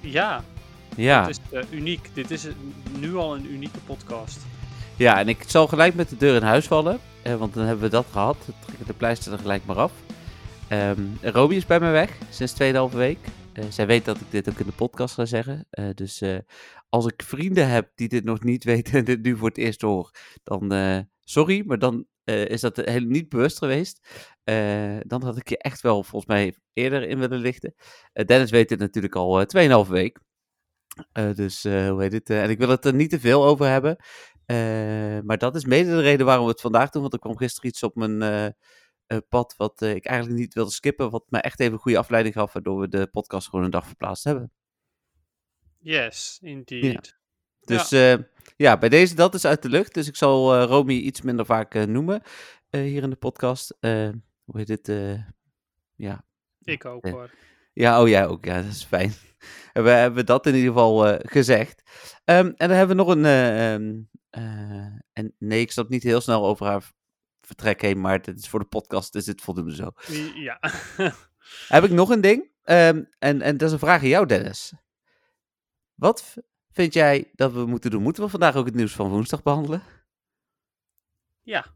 Ja, Ja. het is eh, uniek. Dit is nu al een unieke podcast. ja, en ik zal gelijk met de deur in huis vallen. eh, want dan hebben we dat gehad. We trekken de pleister er gelijk maar af. Ehm Roby is bij mij weg sinds 2,5 week. Eh, zij weet dat ik dit ook in de podcast ga zeggen. Dus als ik vrienden heb die dit nog niet weten en dit nu voor het eerst hoor, dan sorry, maar dan eh, is dat heel niet bewust geweest. Eh, dan had ik je echt wel volgens mij eerder in willen lichten. Eh, Dennis weet dit natuurlijk al eh 2,5 week. Dus hoe heet het? en ik wil het er niet te veel over hebben. Maar dat is mede de reden waarom we het vandaag doen. Want er kwam gisteren iets op mijn pad wat ik eigenlijk niet wilde skippen. Wat mij echt even een goede afleiding gaf. Waardoor we de podcast gewoon een dag verplaatst hebben. Yes, indeed. Dus ja, ja bij deze dat is uit de lucht. Dus ik zal eh Romy iets minder vaak eh, noemen eh, hier in de podcast. Hoe heet het? eh, ja, Ik ook Ja. hoor. Ja, oh jij ook. Ja, dat is fijn. En we hebben dat in ieder geval gezegd. Ehm, en dan hebben we nog een... eh, ehm, eh, en nee, ik stap niet heel snel over haar vertrek heen, maar dit is voor de podcast, dus dit voldoende zo. Ja. Heb ik nog een ding? Ehm, en, en dat is een vraag aan jou, Dennis. Wat vind jij dat we moeten doen? Moeten we vandaag ook het nieuws van woensdag behandelen? ja,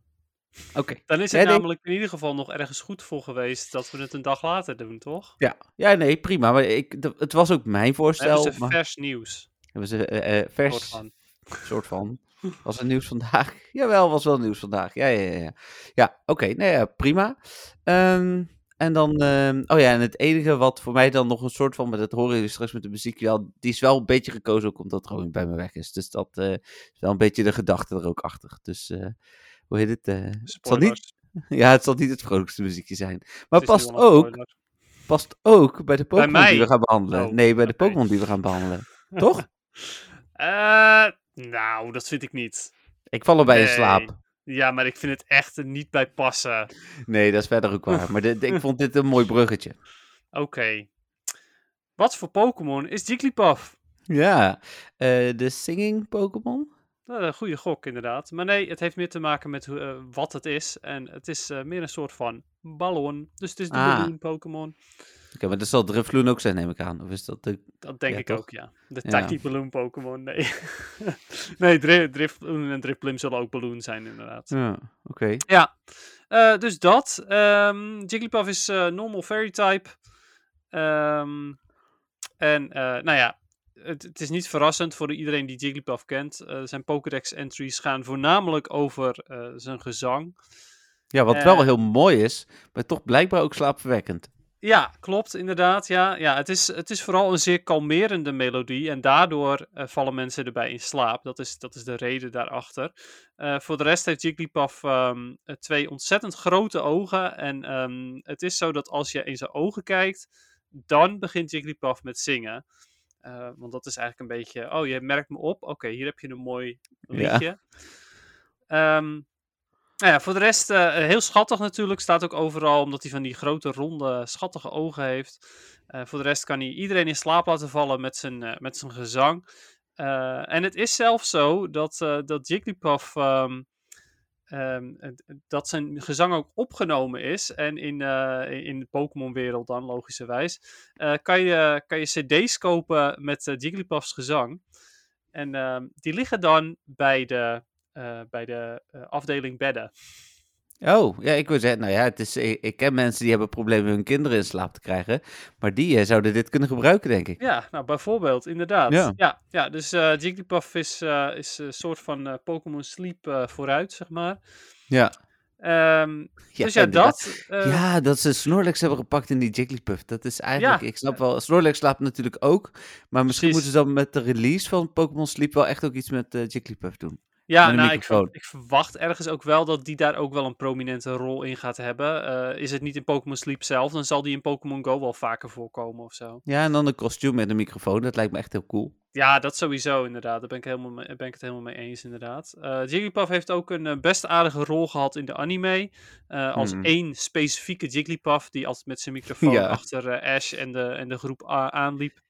Oké. dan is Ja, het nee. namelijk in ieder geval nog ergens goed voor geweest dat we het een dag later doen, toch? Ja. ja, nee, prima. Maar ik, het was ook mijn voorstel. hebben ze maar- vers nieuws. Hebben ze eh, vers... Soort van. soort van. Was het nieuws vandaag? Jawel, was wel nieuws vandaag. Ja, ja, ja. Ja, ja oké. nee, ja, prima. Ehm, en dan, ehm, oh ja, en het enige wat voor mij dan nog een soort van, maar dat horen jullie straks met de muziek wel, die is wel een beetje gekozen ook omdat Romy bij me weg is. Dus dat eh, is wel een beetje de gedachte er ook achter. Dus, eh, hoe heet het? eh, het zal niet, ja, het zal niet het vrolijkste muziekje zijn. Maar past ook, past ook bij de Pokémon die we gaan behandelen. Oh, nee, bij de oké. Pokémon die we gaan behandelen. Toch? Nou, dat vind ik niet. Ik val erbij in Nee. slaap. Ja, maar ik vind het echt er niet bij passen. Nee, dat is verder ook waar. Maar dit, ik vond dit een mooi bruggetje. Oké. Wat voor Pokémon is Jigglypuff? Ja, eh, de singing Pokémon? Nou, een goede gok, inderdaad. Maar nee, het heeft meer te maken met eh, wat het is. En het is eh, meer een soort van ballon. Dus het is de Ah. balloon Pokémon. Oké, maar dat zal Drifloon ook zijn, neem ik aan. Of is dat de... Dat denk Ja, ik toch? ook, ja. De. Tiny Balloon Pokémon, nee. nee, Dri Drifloon en Drifblim zullen ook balloon zijn, inderdaad. Ja, oké. Ja, eh, dus dat. Ehm Jigglypuff is eh, normal fairy type. Ehm, en eh, nou ja, het, het is niet verrassend voor iedereen die Jigglypuff kent. Zijn Pokédex entries gaan voornamelijk over zijn gezang. Ja, wat wel heel mooi is, maar toch blijkbaar ook slaapverwekkend. Ja, klopt, inderdaad. Ja, ja het, is, het is vooral een zeer kalmerende melodie en daardoor eh, vallen mensen erbij in slaap. Dat is, dat is de reden daarachter. Eh, voor de rest heeft Jigglypuff ehm, eh, twee ontzettend grote ogen. En ehm, het is zo dat als je in zijn ogen kijkt, dan begint Jigglypuff met zingen. Want dat is eigenlijk een beetje, oh, je merkt me op. Oké, hier heb je een mooi Ja. liedje. Nou ja, voor de rest eh, heel schattig natuurlijk. Staat ook overal omdat hij van die grote, ronde, schattige ogen heeft. Eh, voor de rest kan hij iedereen in slaap laten vallen met zijn, eh, met zijn gezang. Eh, en het is zelfs zo dat, eh, dat Jigglypuff... ehm, ehm, dat zijn gezang ook opgenomen is. En in, eh, in de Pokémon-wereld dan, logischerwijs. eh, kan, je, kan je cd's kopen met eh, Jigglypuff's gezang. En ehm, die liggen dan bij de, eh, bij de eh, afdeling bedden. Oh, ja, ik wil zeggen, nou ja, het is, ik, ik ken mensen die hebben problemen hun kinderen in slaap te krijgen. Maar die eh, zouden dit kunnen gebruiken, denk ik. Ja, nou bijvoorbeeld, inderdaad. Ja. Ja, ja, dus eh Jigglypuff is, eh, is een soort van eh, Pokémon Sleep eh, vooruit, zeg maar. Ja. Ehm, Ja, dus ja, dat. eh, Ja, dat ze Snorlax hebben gepakt in die Jigglypuff. Dat is eigenlijk, Ja. ik snap wel, Snorlax slaapt natuurlijk ook. Maar misschien Precies. moeten ze dan met de release van Pokémon Sleep wel echt ook iets met eh, Jigglypuff doen. Ja, nou, ik, verwacht ergens ook wel dat die daar ook wel een prominente rol in gaat hebben. Eh, is het niet in Pokémon Sleep zelf, dan zal die in Pokémon Go wel vaker voorkomen of zo. Ja, en dan een kostuum met een microfoon. Dat lijkt me echt heel cool. Ja, dat sowieso inderdaad. Daar ben ik, helemaal mee- ben ik het helemaal mee eens inderdaad. Eh Jigglypuff heeft ook een eh, best aardige rol gehad in de anime. als Hmm. één specifieke Jigglypuff die altijd met zijn microfoon Ja. achter Ash en de, en de groep aanliep.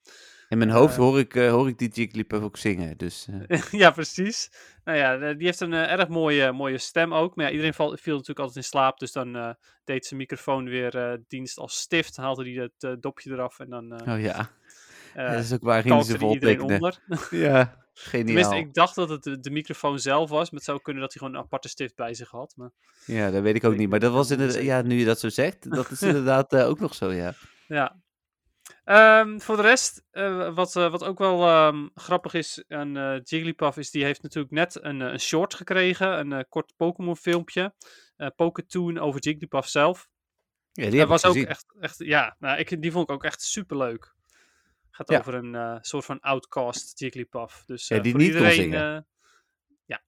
In mijn hoofd Eh. hoor, ik, eh, hoor ik die Jigglypuff ook zingen. Dus eh, ja, precies. Nou ja, die heeft een erg mooie, mooie stem ook. Maar ja, iedereen viel natuurlijk altijd in slaap. Dus dan deed zijn microfoon weer dienst als stift. Haalde hij het dopje eraf en dan oh ja. eh, dat is ook waar kalkte ze iedereen onder. Ja, geniaal. Tenminste, ik dacht dat het de, de microfoon zelf was. Maar het zou kunnen dat hij gewoon een aparte stift bij zich had. Maar Ja, dat weet ik ook Ik niet. Maar dat was inderdaad, ja, nu je dat zo zegt, dat is inderdaad eh, ook nog zo, ja. Ja. Ehm, voor de rest, eh, wat, eh, wat ook wel ehm, grappig is aan eh, Jigglypuff, is die heeft natuurlijk net een, een short gekregen, een kort Pokémon filmpje, eh Poketoon over Jigglypuff zelf. Ja, die Dat was ook echt, echt, ja, nou, ik, die vond ik ook echt super leuk. Gaat Ja. over een soort van outcast Jigglypuff. Dus Ja, die voor niet iedereen, zingen. ja.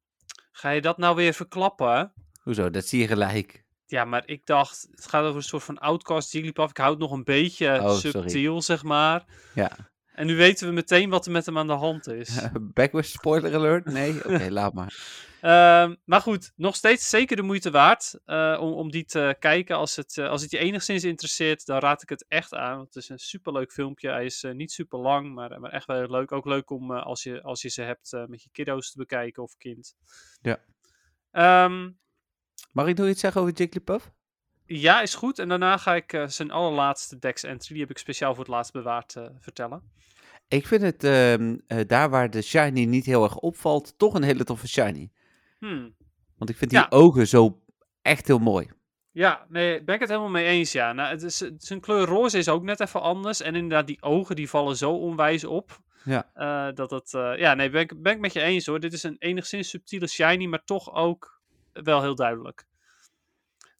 Ga je dat nou weer verklappen? Hoezo, dat zie je gelijk. Ja, maar ik dacht, het gaat over een soort van outcast Jigglypuff. Ik hou het nog een beetje Oh, sorry. subtiel, zeg maar. Ja. En nu weten we meteen wat er met hem aan de hand is. Backwards spoiler alert? Nee? Oké, laat maar. Ehm, maar goed, nog steeds zeker de moeite waard eh, om, om die te kijken. Als het, eh, als het je enigszins interesseert, dan raad ik het echt aan. Want het is een superleuk filmpje. Hij is eh, niet super lang, maar, maar echt wel heel leuk. Ook leuk om eh, als, je, als je ze hebt eh, met je kiddo's te bekijken of kind. Ja. Ehm, Mag ik nog iets zeggen over Jigglypuff? ja, is goed. En daarna ga ik eh, zijn allerlaatste Dex entry, die heb ik speciaal voor het laatst bewaard, eh, vertellen. Ik vind het ehm, eh, daar waar de shiny niet heel erg opvalt, toch een hele toffe shiny. Hmm. Want ik vind die Ja. ogen zo echt heel mooi. Ja, nee, ben ik het helemaal mee eens, ja. Nou, het is, zijn kleur roze is ook net even anders. En inderdaad, die ogen die vallen zo onwijs op. Ja. dat het, ja, nee, ben ik, ben ik met je eens hoor. Dit is een enigszins subtiele shiny, maar toch ook wel heel duidelijk.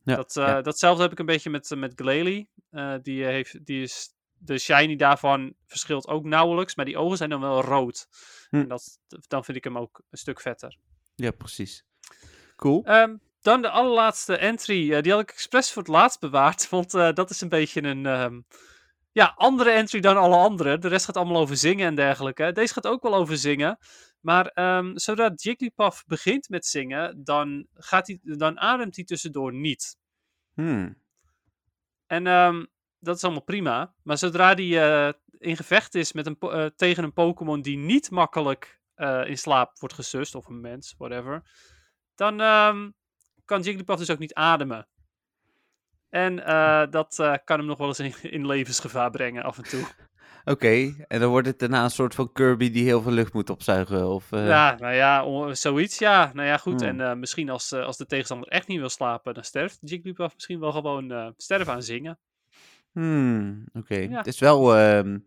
Ja, Dat, eh, ja. Datzelfde heb ik een beetje met, met Glalie. Eh, die, heeft, die is, de shiny daarvan verschilt ook nauwelijks, maar die ogen zijn dan wel rood. Hm. En dat, dan vind ik hem ook een stuk vetter. Ja, precies. Cool. Ehm, dan de allerlaatste entry. eh, die had ik expres voor het laatst bewaard. Want eh, dat is een beetje een ehm, ja, andere entry dan alle andere. De rest gaat allemaal over zingen en dergelijke. Deze gaat ook wel over zingen. Maar ehm, zodra Jigglypuff begint met zingen, dan, gaat hij, dan ademt hij tussendoor niet. Hmm. En ehm, dat is allemaal prima. Maar zodra hij eh, in gevecht is met een, eh, tegen een Pokémon die niet makkelijk eh, in slaap wordt gesust, of een mens, whatever, dan ehm, kan Jigglypuff dus ook niet ademen. En dat kan hem nog wel eens in, in levensgevaar brengen af en toe. Oké, en dan wordt het daarna een soort van Kirby die heel veel lucht moet opzuigen. Of, eh, Ja, nou ja, zoiets, ja. Nou ja, goed. Hmm. En eh, misschien als, eh, als de tegenstander echt niet wil slapen, dan sterft Jigglypuff misschien wel gewoon sterven aan zingen. Hmm, Oké, Ja. het is wel ehm,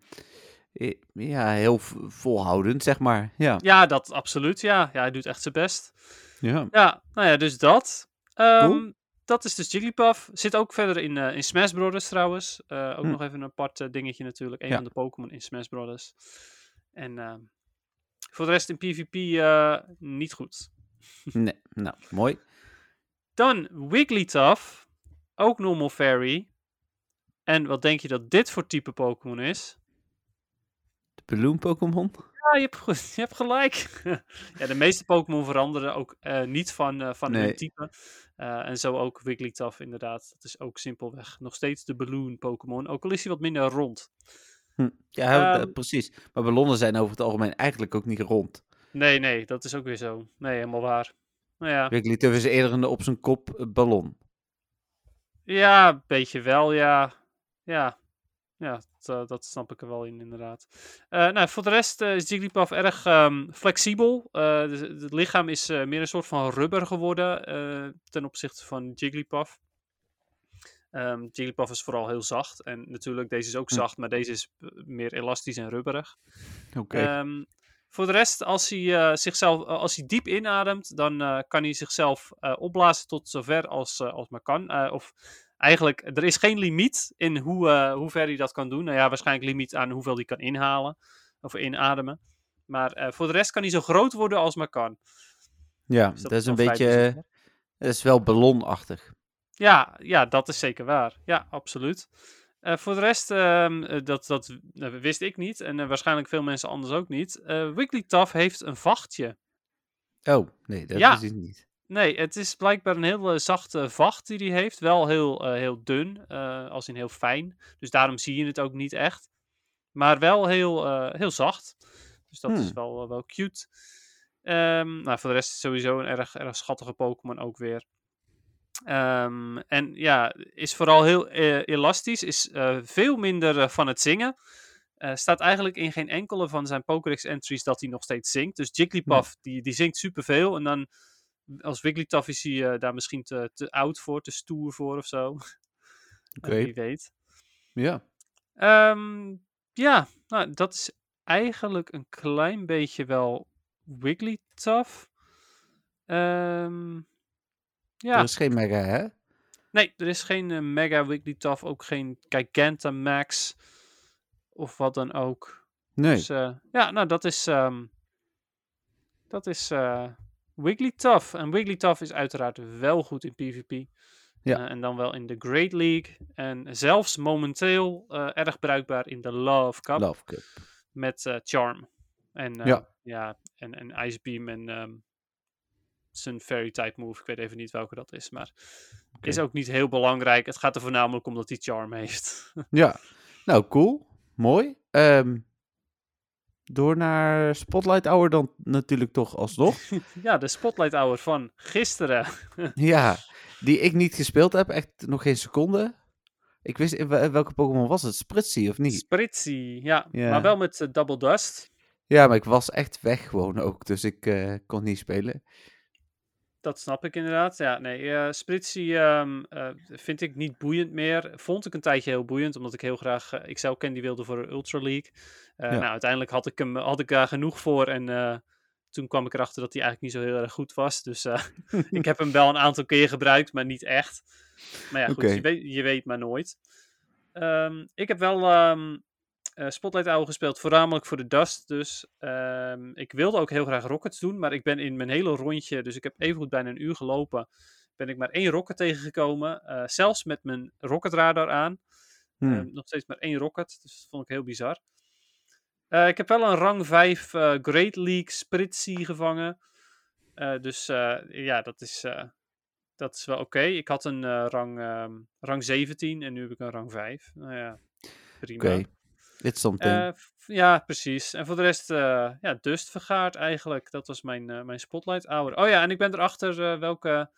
ja, heel volhoudend, zeg maar. Ja. Ja, dat absoluut, ja. Ja, hij doet echt zijn best. ja. Ja, nou ja, dus dat. Ehm, Cool. Dat is dus Jigglypuff. Zit ook verder in, eh, in Smash Brothers trouwens. Eh, ook Hm. nog even een apart eh, dingetje natuurlijk. Een Ja. van de Pokémon in Smash Brothers. En voor de rest in PvP niet goed. Nee, nou, mooi. Dan Wigglytuff. Ook Normal Fairy. En wat denk je dat dit voor type Pokémon is? De Balloon Pokémon. Ja, je hebt, goed, je hebt gelijk. ja, de meeste Pokémon veranderen ook niet van, van hun type. Eh, en zo ook Wigglytuff inderdaad. Dat is ook simpelweg nog steeds de Balloon Pokémon. Ook al is hij wat minder rond. Hm. Ja, eh, Ehm. precies. Maar ballonnen zijn over het algemeen eigenlijk ook niet rond. Nee, nee, dat is ook weer zo. Nee, helemaal waar. Nou ja, Wigglytuff is eerder een op zijn kop eh, ballon. ja een beetje wel, ja. Ja, ja dat, eh, dat snap ik er wel in, inderdaad. Eh, nou, voor de rest eh, is Jigglypuff erg ehm, flexibel. Dus het lichaam is meer een soort van rubber geworden ten opzichte van Jigglypuff. Ehm Jigglypuff is vooral heel zacht. En natuurlijk, deze is ook Hm. zacht, maar deze is meer elastisch en rubberig. Oké. Ehm, voor de rest, als hij, zichzelf, als hij diep inademt, dan kan hij zichzelf opblazen tot zover als, als maar kan. Of eigenlijk, er is geen limiet in hoe, eh, hoe ver hij dat kan doen. Nou ja, waarschijnlijk limiet aan hoeveel hij kan inhalen of inademen. Maar eh, voor de rest kan hij zo groot worden als maar kan. Ja, Dus dat, dat is een beetje... bijzonder. Dat is wel ballonachtig. Ja, ja, dat is zeker waar. Ja, absoluut. Voor de rest, ehm, eh, dat, dat eh, wist ik niet. En waarschijnlijk veel mensen anders ook niet. Wigglytuff heeft een vachtje. Oh, nee, dat Ja. is het niet. Nee, het is blijkbaar een hele zachte vacht die hij heeft. Wel heel, eh, heel dun, eh, als in heel fijn. Dus daarom zie je het ook niet echt. Maar wel heel, eh, heel zacht. Dus dat is Hmm. wel, wel cute. Ehm, nou, voor de rest sowieso een erg, erg schattige Pokémon ook weer. Ehm, en ja, is vooral heel eh, elastisch. Is eh, veel minder eh, van het zingen. Eh, staat eigenlijk in geen enkele van zijn Pokédex entries dat hij nog steeds zingt. Dus Jigglypuff, die, die zingt superveel. En dan als Wigglytuff is hij daar misschien te, te oud voor, te stoer voor of zo. Oké. Eh, wie weet. Ja. Ehm, ja, nou, dat is eigenlijk een klein beetje wel Wigglytuff. Ehm ja, Er is geen mega, hè? nee, er is geen eh, Mega Wigglytuff, ook geen Gigantamax of wat dan ook. Nee. Dus eh, ja, nou dat is, ehm, dat is eh Wigglytuff. En Wigglytuff is uiteraard wel goed in PvP. Ja. Eh, en dan wel in de Great League. En zelfs momenteel eh, erg bruikbaar in de Love Cup. Love Cup. Met eh, Charm. En, Ja. ja, en, en Ice Beam en ehm, zijn Fairy type move. Ik weet even niet welke dat is. Maar is ook niet heel belangrijk. Het gaat er voornamelijk om dat hij Charm heeft. Ja. Nou, cool. Mooi. Ehm, door naar Spotlight Hour dan natuurlijk toch alsnog. ja, de Spotlight Hour van gisteren. ja, die ik niet gespeeld heb. Echt nog geen seconde. Ik wist, in wel- welke Pokémon was het? Spritzy of niet? Spritzy, ja. Ja. Maar wel met eh, Double Dust. Ja, maar ik was echt weg gewoon ook. Dus ik eh, kon niet spelen. Dat snap ik inderdaad. Ja, nee, eh Spritzy ehm, eh, vind ik niet boeiend meer. Vond ik een tijdje heel boeiend, omdat ik heel graag uh, Excel Candy wilde voor de Ultra League. Uh, Ja. Nou, uiteindelijk had ik, hem, had ik daar genoeg voor en eh, toen kwam ik erachter dat hij eigenlijk niet zo heel erg goed was. Dus eh, ik heb hem wel een aantal keer gebruikt, maar niet echt. Maar ja, goed, je, weet, je weet maar nooit. Ehm, ik heb wel ehm, eh, Spotlight Owl gespeeld, voornamelijk voor de Dust. Dus ehm, ik wilde ook heel graag Rockets doen, maar ik ben in mijn hele rondje, dus ik heb evengoed bijna een uur gelopen, ben ik maar één Rocket tegengekomen. eh, zelfs met mijn Rocket Radar aan. Hmm. Ehm, nog steeds maar één Rocket, dus dat vond ik heel bizar. Eh, ik heb wel een rang 5 eh, Great League Spritzy gevangen. Dus ja, dat is, dat is wel oké. Ik had een rang, ehm, rang 17 en nu heb ik een rang 5. Nou ja, prima. Oké. It's something. Eh, ja, precies. En voor de rest, eh, ja, Dust vergaard eigenlijk. Dat was mijn, eh, mijn spotlight hour. Oh ja, en ik ben erachter welke,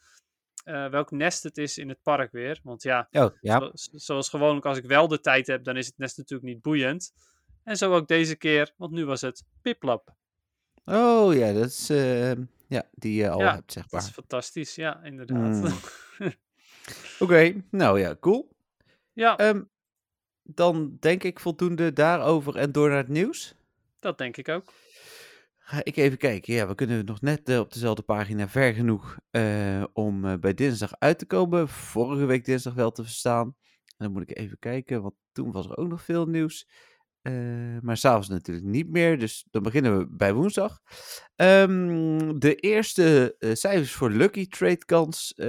welk nest het is in het park weer. Want ja, oh, ja. zo- zoals gewoonlijk als ik wel de tijd heb, dan is het nest natuurlijk niet boeiend. En zo ook deze keer, want nu was het Piplap. Oh ja, dat is... ja, die je al Ja, hebt, zeg Dat maar. is fantastisch, ja, inderdaad. Oké, nou ja, cool. ja, Ehm, dan denk ik voldoende daarover en door naar het nieuws. dat denk ik ook. Ga ik even kijken. Ja, we kunnen nog net eh, op dezelfde pagina ver genoeg eh, om eh, bij dinsdag uit te komen. Vorige week dinsdag wel te verstaan. En dan moet ik even kijken, want toen was er ook nog veel nieuws. Eh, maar s'avonds natuurlijk niet meer, dus dan beginnen we bij woensdag. Ehm, de eerste eh, cijfers voor Lucky Trade kans. eh,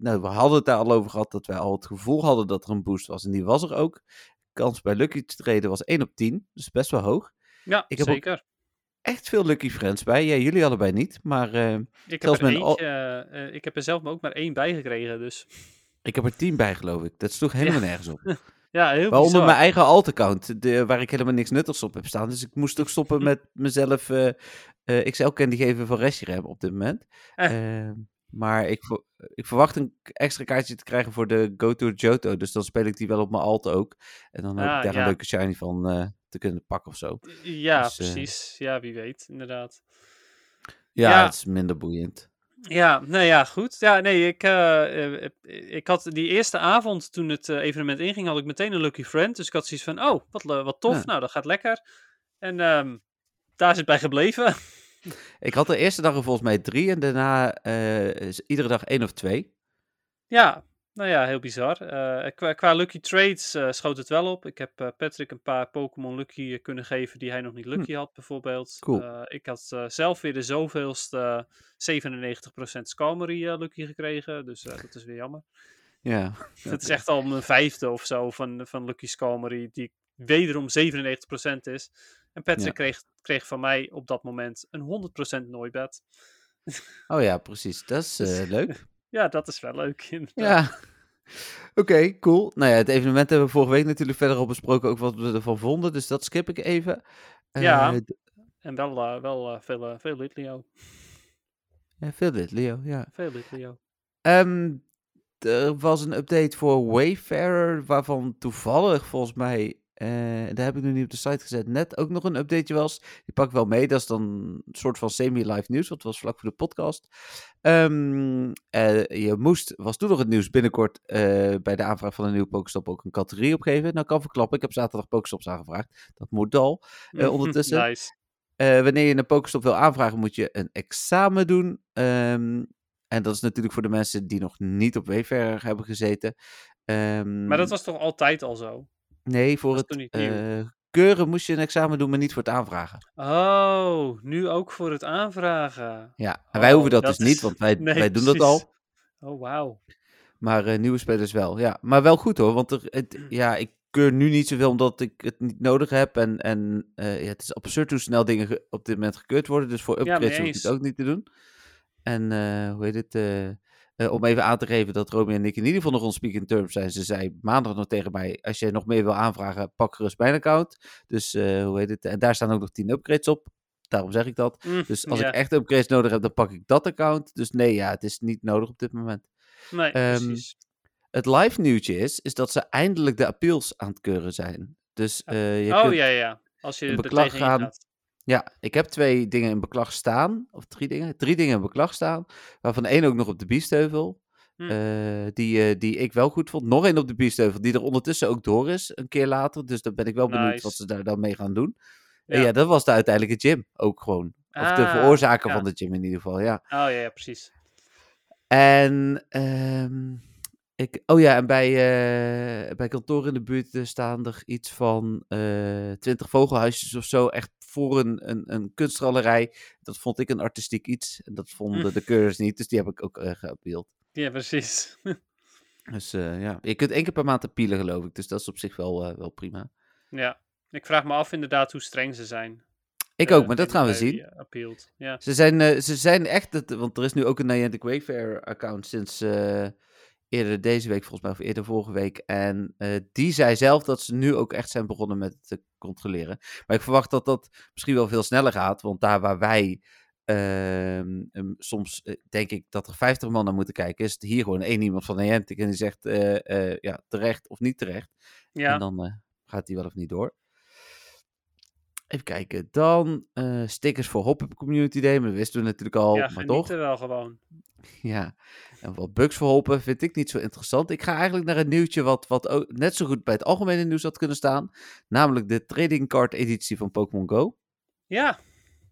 nou, we hadden het daar al over gehad dat wij al het gevoel hadden dat er een boost was. En die was er ook. Kans bij Lucky Trade was 1 op 10, dus best wel hoog. Ja, Ik heb ook zeker. Echt veel Lucky Friends bij. Ja, jullie allebei niet, maar Ik heb er al- ik heb er zelf ook maar één bij gekregen, dus ik heb er 10 bij geloof ik. Dat sloeg helemaal nergens op. ja, heel Waaronder bizar. mijn eigen alt-account, de- waar ik helemaal niks nuttigs op heb staan. Dus ik moest ook stoppen met mezelf eh eh XL candy geven voor Reshiram op dit moment. Eh. Eh, maar ik, ik verwacht een extra kaartje te krijgen voor de Go to Johto. Dus dan speel ik die wel op mijn alt ook. En dan Ah, ik daar ja. een leuke shiny van eh, te kunnen pakken of zo. Ja, Dus, eh, precies. Ja, wie weet, inderdaad. Ja, Ja. het is minder boeiend. Ja, nou ja, goed. Ja, nee, ik, eh, eh, ik had die eerste avond toen het eh, evenement inging, had ik meteen een Lucky Friend. Dus ik had zoiets van, oh, wat, wat tof. Ja. Nou, dat gaat lekker. En ehm, daar is het bij gebleven. Ik had de eerste dag er volgens mij drie en daarna eh, iedere dag één of twee. ja, Nou ja, heel bizar. Eh, qua, qua Lucky Trades eh, schoot het wel op. Ik heb eh, Patrick een paar Pokémon Lucky kunnen geven die hij nog niet Lucky had, bijvoorbeeld. Cool. Ik had zelf weer de zoveelste 97% Skarmory eh, Lucky gekregen, dus dat is weer jammer. Ja. Het is echt al mijn vijfde of zo van, van Lucky Skarmory, die wederom 97% is. En Patrick Ja. kreeg, kreeg van mij op dat moment een 100% Noibat. Oh ja, precies. Dat is eh, leuk. Ja, dat is wel leuk. inderdaad. Ja. Oké, cool. Nou ja, het evenement hebben we vorige week natuurlijk verder al besproken, ook wat we ervan vonden. Dus dat skip ik even. Eh, Ja. d- En wel, eh, wel eh, veel, eh, veel Litleo. ja, veel dit, Leo. Ja. Veel Litleo. Ehm, er was een update voor Wayfarer, waarvan toevallig volgens mij, eh daar heb ik nu niet op de site gezet, net ook nog een updateje was. Die pak ik wel mee, dat is dan een soort van semi-live nieuws, want het was vlak voor de podcast. Ehm, eh, je moest, was toen nog het nieuws, binnenkort eh, bij de aanvraag van een nieuwe Pokestop ook een categorie opgeven. Nou, kan verklappen, ik heb zaterdag Pokestops aangevraagd. Dat moet al. Eh, ondertussen. nice. Eh, wanneer je een Pokestop wil aanvragen, moet je een examen doen. Ehm, en dat is natuurlijk voor de mensen die nog niet op Wayfarer hebben gezeten. Ehm, Maar dat was toch altijd al zo? Nee, voor het eh, keuren moest je een examen doen, maar niet voor het aanvragen. Oh, nu ook voor het aanvragen. Ja, en wij Oh, hoeven dat, dat dus niet, want wij, Nee, wij doen dat al. Oh, wauw. Maar eh, nieuwe spelers wel. Ja, maar wel goed hoor, want er, het, ja, ik keur nu niet zoveel omdat ik het niet nodig heb. En, en eh, ja, het is absurd hoe snel dingen ge- op dit moment gekeurd worden. Dus voor upgrades hoef ik eens. het ook niet te doen. En hoe heet het? Eh, om even aan te geven dat Romy en ik in ieder geval nog on terms zijn. Ze zei maandag nog tegen mij, als je nog meer wil aanvragen, pak gerust mijn account. Dus eh, hoe heet het? En daar staan ook nog 10 upgrades op. Daarom zeg ik dat. Mm, Dus als ja. ik echt upgrades nodig heb, dan pak ik dat account. Dus nee, ja, het is niet nodig op dit moment. Nee, ehm, precies. Het live nieuwtje is, is dat ze eindelijk de appeals aan het keuren zijn. Dus eh, je Oh, kunt, ja, ja. Als je een beklag gaan. Ja, ik heb twee dingen in beklag staan, of drie dingen, drie dingen in beklag staan, waarvan één ook nog op de biesteuvel, Hm. eh, die, eh, die ik wel goed vond. Nog één op de biesteuvel, die er ondertussen ook door is, een keer later. Dus dan ben ik wel benieuwd wat ze daar dan mee gaan doen. En Ja. ja, dat was de uiteindelijke gym ook gewoon. Of de Ah, veroorzaker ja. van de gym in ieder geval, ja. Oh, ja, ja, precies. En ehm, ik, oh ja, en bij, eh, bij kantoor in de buurt eh, staan er iets van eh twintig vogelhuisjes of zo. Echt voor een, een, een kunstgalerij. Dat vond ik een artistiek iets. En dat vonden de keurers niet. Dus die heb ik ook eh geappeeld. Ja, precies. Dus ja, je kunt één keer per maand appealen geloof ik. Dus dat is op zich wel, wel prima. ja. Ik vraag me af inderdaad hoe streng ze zijn. Ik ook, maar dat gaan we zien. Ja. Ze zijn, ze zijn echt, het, want er is nu ook een Niantic Wayfair account sinds eerder deze week volgens mij, of eerder vorige week. En eh, die zei zelf dat ze nu ook echt zijn begonnen met te controleren. Maar ik verwacht dat dat misschien wel veel sneller gaat, want daar waar wij ehm, soms eh, denk ik dat er 50 man naar moeten kijken, is het hier gewoon één iemand van Niantic en die zegt eh, ja, terecht of niet terecht. Ja. En dan gaat die wel of niet door. Even kijken. Dan eh, stickers voor Hop Community Day. Maar dat wisten we natuurlijk al. ja, maar toch. wel gewoon. Ja. En wat bugs voor Hoppen vind ik niet zo interessant. Ik ga eigenlijk naar een nieuwtje wat, wat ook net zo goed bij het algemene nieuws had kunnen staan. Namelijk de trading card editie van Pokémon Go. Ja.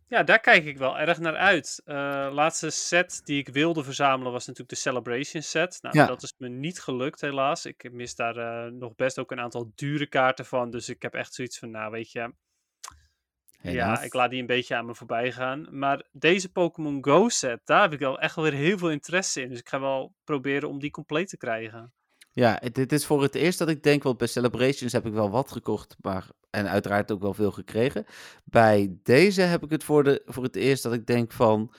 ja, daar kijk ik wel erg naar uit. Eh laatste set die ik wilde verzamelen was natuurlijk de Celebration set. Nou, Ja. dat is me niet gelukt helaas. Ik mis daar eh, nog best ook een aantal dure kaarten van. Dus ik heb echt zoiets van, nou weet je, Helaas. ja, ik laat die een beetje aan me voorbij gaan. Maar deze Pokémon Go set, daar heb ik wel echt wel weer heel veel interesse in. Dus ik ga wel proberen om die compleet te krijgen. Ja, dit is voor het eerst dat ik denk, want bij Celebrations heb ik wel wat gekocht, maar en uiteraard ook wel veel gekregen. Bij deze heb ik het voor, de, voor het eerst dat ik denk van,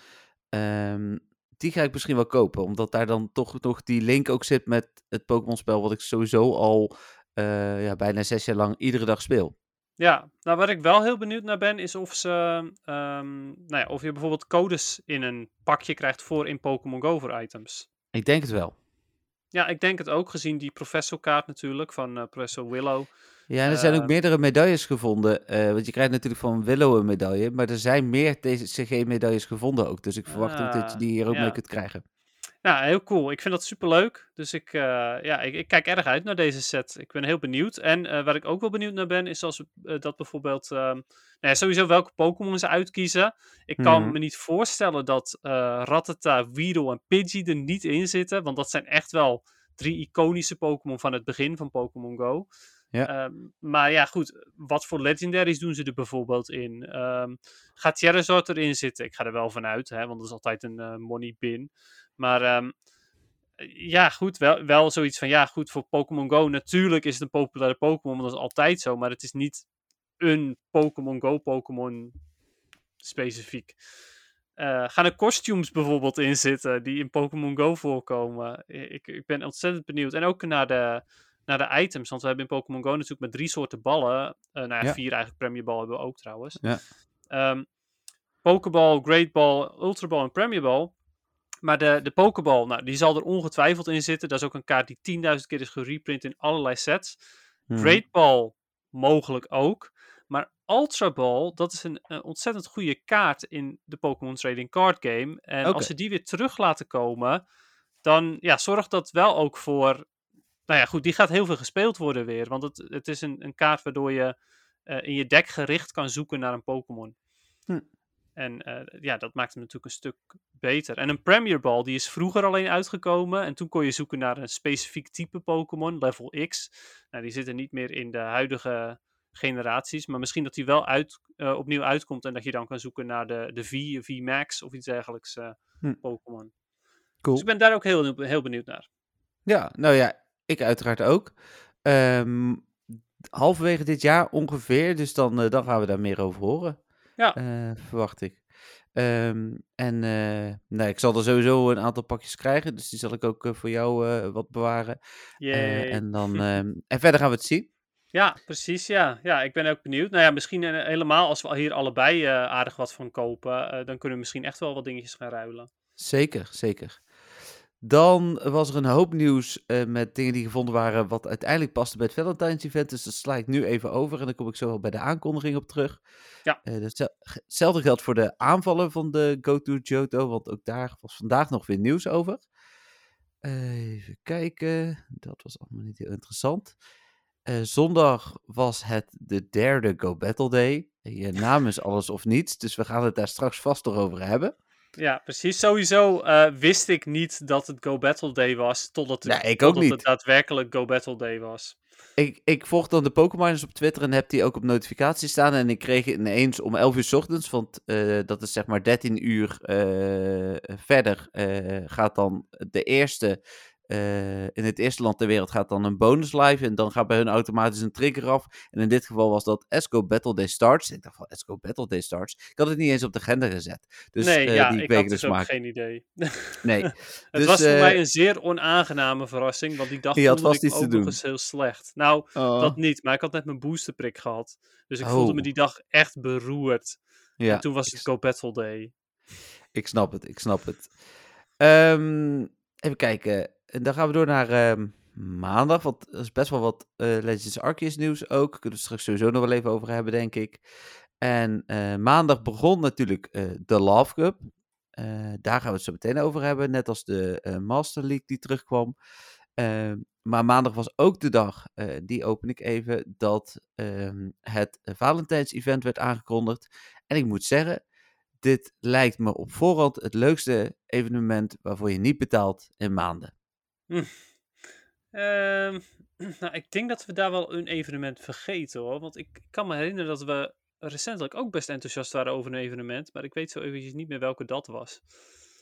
ehm, die ga ik misschien wel kopen, omdat daar dan toch nog die link ook zit met het Pokémon-spel wat ik sowieso al eh, ja, bijna zes jaar lang iedere dag speel. Ja, nou waar ik wel heel benieuwd naar ben, is of ze, ehm, nou ja, of je bijvoorbeeld codes in een pakje krijgt voor in Pokémon Go voor items. Ik denk het wel. Ja, ik denk het ook, gezien die professorkaart natuurlijk van eh, professor Willow. Ja, en er zijn ook Ehm. meerdere medailles gevonden. eh, want je krijgt natuurlijk van Willow een medaille. Maar er zijn meer TCG-medailles gevonden ook. Dus ik verwacht ook dat je Ah, die hier ook ja. mee kunt krijgen. Nou, heel cool. Ik vind dat super leuk. Dus ik, eh, ja, ik, ik kijk erg uit naar deze set. Ik ben heel benieuwd. En eh, waar ik ook wel benieuwd naar ben, is als eh, dat bijvoorbeeld. ehm, nou ja, sowieso welke Pokémon ze uitkiezen. Ik kan Mhm. me niet voorstellen dat Rattata, Weedle en Pidgey er niet in zitten. Want dat zijn echt wel drie iconische Pokémon van het begin van Pokémon Go. Ja. Ehm, maar ja, goed, wat voor legendaries doen ze er bijvoorbeeld in? Ehm, gaat Charizard erin zitten? Ik ga er wel vanuit, hè, want dat is altijd een money bin. Maar ehm, ja, goed, wel, wel zoiets van, ja, goed, voor Pokémon Go, natuurlijk is het een populaire Pokémon, want dat is altijd zo, maar het is niet een Pokémon Go Pokémon specifiek. Eh, gaan er costumes bijvoorbeeld in zitten die in Pokémon Go voorkomen? Ik, ik ben ontzettend benieuwd. En ook naar de, naar de items, want we hebben in Pokémon Go natuurlijk met drie soorten ballen. Uh, nou ja, Ja. vier eigenlijk Premier Ball hebben we ook trouwens. Ja. Ehm, Pokeball, Great Ball, Ultra Ball en Premier Ball. Maar de, de Pokeball, nou, die zal er ongetwijfeld in zitten. Dat is ook een kaart die 10.000 keer is gereprint in allerlei sets. Mhm. Great Ball mogelijk ook. Maar Ultra Ball, dat is een, een ontzettend goede kaart in de Pokémon Trading Card Game. En als ze die weer terug laten komen, dan ja, zorgt dat wel ook voor. Nou ja, goed, die gaat heel veel gespeeld worden weer. Want het, het is een, een kaart waardoor je eh, in je deck gericht kan zoeken naar een Pokémon. Hm. En eh, ja, dat maakt hem natuurlijk een stuk beter. En een Premier Ball, die is vroeger alleen uitgekomen. En toen kon je zoeken naar een specifiek type Pokémon, level X. Nou, die zitten niet meer in de huidige generaties. Maar misschien dat die wel uit, eh, opnieuw uitkomt. En dat je dan kan zoeken naar de, de V, V-Max of iets dergelijks eh, Hm. Pokémon. Cool. Dus ik ben daar ook heel, heel benieuwd naar. Ja, nou ja, ik uiteraard ook. Ehm, halverwege dit jaar ongeveer, dus dan, dan gaan we daar meer over horen. Ja. Eh, verwacht ik. Ehm, en eh, nou, ik zal er sowieso een aantal pakjes krijgen, dus die zal ik ook eh, voor jou wat bewaren. En, dan, ehm, en verder gaan we het zien. Ja, precies. Ja. ja, ik ben ook benieuwd. Nou ja, misschien helemaal als we hier allebei aardig wat van kopen, dan kunnen we misschien echt wel wat dingetjes gaan ruilen. Zeker, zeker. Dan was er een hoop nieuws eh, met dingen die gevonden waren wat uiteindelijk paste bij het Valentine's event. Dus dat sla ik nu even over en dan kom ik zo wel bij de aankondiging op terug. Ja. Eh, ge- hetzelfde geldt voor de aanvallen van de GoTo Johto, want ook daar was vandaag nog weer nieuws over. Even kijken, dat was allemaal niet heel interessant. Eh, zondag was het de derde Go Battle Day. Je naam is alles of niets, dus we gaan het daar straks vast nog over hebben. Ja, precies. Sowieso eh, wist ik niet dat het Go Battle Day was, totdat het, Nee, ik ook niet. het daadwerkelijk Go Battle Day was. Ik, ik volg dan de Pokémoners op Twitter en heb die ook op notificaties staan. En ik kreeg ineens om 11 uur 's ochtends, want eh, dat is zeg maar 13 uur eh, verder, gaat dan de eerste, eh, in het eerste land ter wereld gaat dan een bonus live. En dan gaat bij hun automatisch een trigger af. En in dit geval was dat Esco Battle Day Starts. Ik dacht van Esco Battle Day Starts. Ik had het niet eens op de agenda gezet. Dus nee, eh, ja, die ik had dus dus ook geen idee. Nee. Het Dus, was voor eh, mij een zeer onaangename verrassing, want die dag je had vast ik iets te ook nog doen. eens heel slecht. Nou, Oh, dat niet, maar ik had net mijn boosterprik gehad. Dus ik voelde me Oh. die dag echt beroerd. ja, en toen was ik het Go Battle Day. Ik snap het, ik snap het. Ehm, even kijken. Dan gaan we door naar ehm, maandag. Want er is best wel wat eh Legends Arceus nieuws ook. Kunnen we het straks sowieso nog wel even over hebben, denk ik. En eh, maandag begon natuurlijk eh, de Love Cup. Daar gaan we het zo meteen over hebben. Net als de Master League die terugkwam. Ehm, maar maandag was ook de dag, die open ik even, dat ehm, het Valentijns event werd aangekondigd. En ik moet zeggen, dit lijkt me op voorhand het leukste evenement waarvoor je niet betaalt in maanden. Ehm, nou, ik denk dat we daar wel een evenement vergeten hoor. Want ik kan me herinneren dat we recentelijk ook best enthousiast waren over een evenement. Maar ik weet zo eventjes niet meer welke dat was.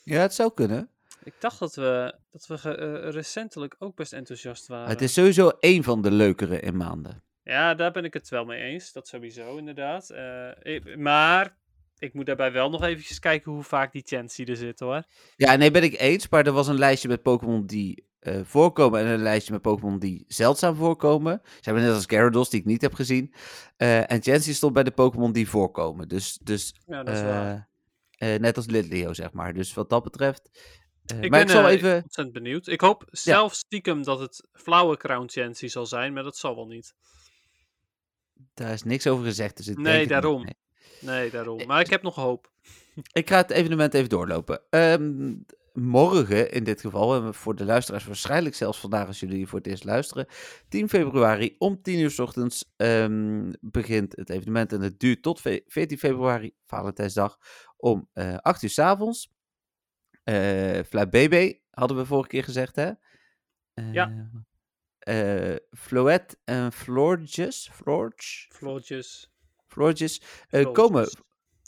Ja, het zou kunnen. Ik dacht dat we, dat we eh, recentelijk ook best enthousiast waren. Het is sowieso één van de leukere in maanden. Ja, daar ben ik het wel mee eens. Dat sowieso, inderdaad. Eh, ik- maar ik moet daarbij wel nog eventjes kijken hoe vaak die Chansey er zit, hoor. Ja, nee, ben ik eens. Maar er was een lijstje met Pokémon die eh, voorkomen en een lijstje met Pokémon die zeldzaam voorkomen. Ze hebben net als Gyarados, die ik niet heb gezien. Eh, en Chansey stond bij de Pokémon die voorkomen. Dus, dus Ja, dat is waar. eh, net als Litleo, zeg maar. Dus wat dat betreft... Ik maar ben ik zal even... ontzettend benieuwd. Ik hoop zelf stiekem dat het flauwe Crown Chansey zal zijn, maar dat zal wel niet. Daar is niks over gezegd, dus ik Nee, daarom. Nee. Nee, daarom. Maar ik heb nog hoop. Ik ga het evenement even doorlopen. Ehm, morgen in dit geval, en voor de luisteraars waarschijnlijk zelfs vandaag als jullie voor het eerst luisteren, 10 februari om 10 uur s ochtends ehm, begint het evenement en het duurt tot ve- 14 februari, Valentijnsdag, om eh 8 uur s avonds. Eh BB hadden we vorige keer gezegd, hè? Ja. eh Floet en Florges, Florge, Floortjes. Florges, eh, komen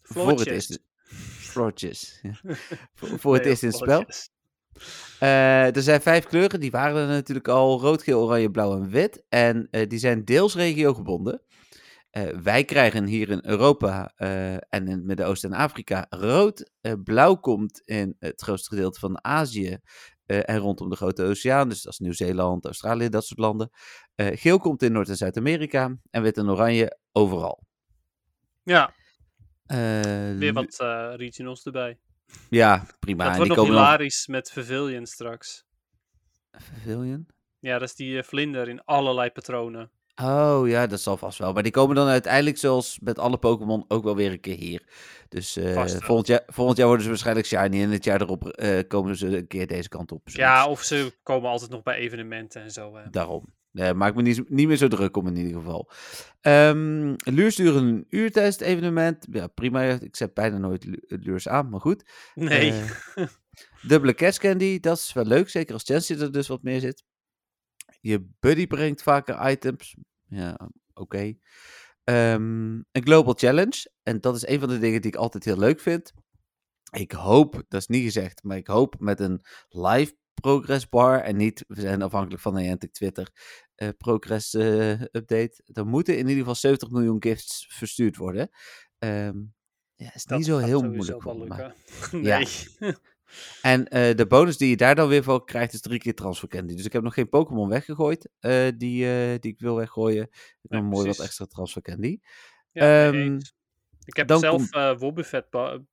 voor het eerst. Voor, voor het eerst in het spel. Eh, er zijn vijf kleuren, die waren er natuurlijk al. Rood, geel, oranje, blauw en wit. En eh, die zijn deels regiogebonden. Eh, wij krijgen hier in Europa en in het Midden-Oosten en Afrika rood. Blauw komt in het grootste gedeelte van Azië en rondom de Grote Oceaan. Dus dat is Nieuw-Zeeland, Australië, dat soort landen. Geel komt in Noord- en Zuid-Amerika. En wit en oranje overal. Ja, weer wat eh, regionals erbij. Ja, prima. dat En wordt die nog komen hilarisch met Pavilion straks. Pavilion? Ja, dat is die eh, vlinder in allerlei patronen. Oh ja, dat zal vast wel. Maar die komen dan uiteindelijk, zoals met alle Pokémon, ook wel weer een keer hier. Dus eh, Vast volgend, jaar, volgend jaar worden ze waarschijnlijk shiny. En het jaar erop eh, komen ze een keer deze kant op. Ja, of ze komen altijd nog bij evenementen en zo. eh. Daarom. Eh, maak me niet, niet meer zo druk om in ieder geval. Luurs duren een uur tijdens het evenement. Ja, prima. Ik zet bijna nooit lu- luurs aan, maar goed. Nee. Eh, dubbele catch candy, dat is wel leuk. Zeker als Chansey er dus wat meer zit. Je buddy brengt vaker items. Ja, oké. Ehm, een global challenge. En dat is een van de dingen die ik altijd heel leuk vind. Ik hoop, dat is niet gezegd, maar ik hoop met een live progress bar en niet, we zijn afhankelijk van Niantic Twitter, eh, progress eh, update. Er moeten in ieder geval 70 miljoen gifts verstuurd worden. Ehm ja, is dat niet zo heel moeilijk wel lukken. Ja. nee. En eh, de bonus die je daar dan weer voor krijgt is drie keer transfer candy. Dus ik heb nog geen Pokémon weggegooid die, die ik wil weggooien. Ik heb mooi wat extra transfer candy. Ja, nee, Ehm. Ik heb dan zelf komt- Wobbuffet be-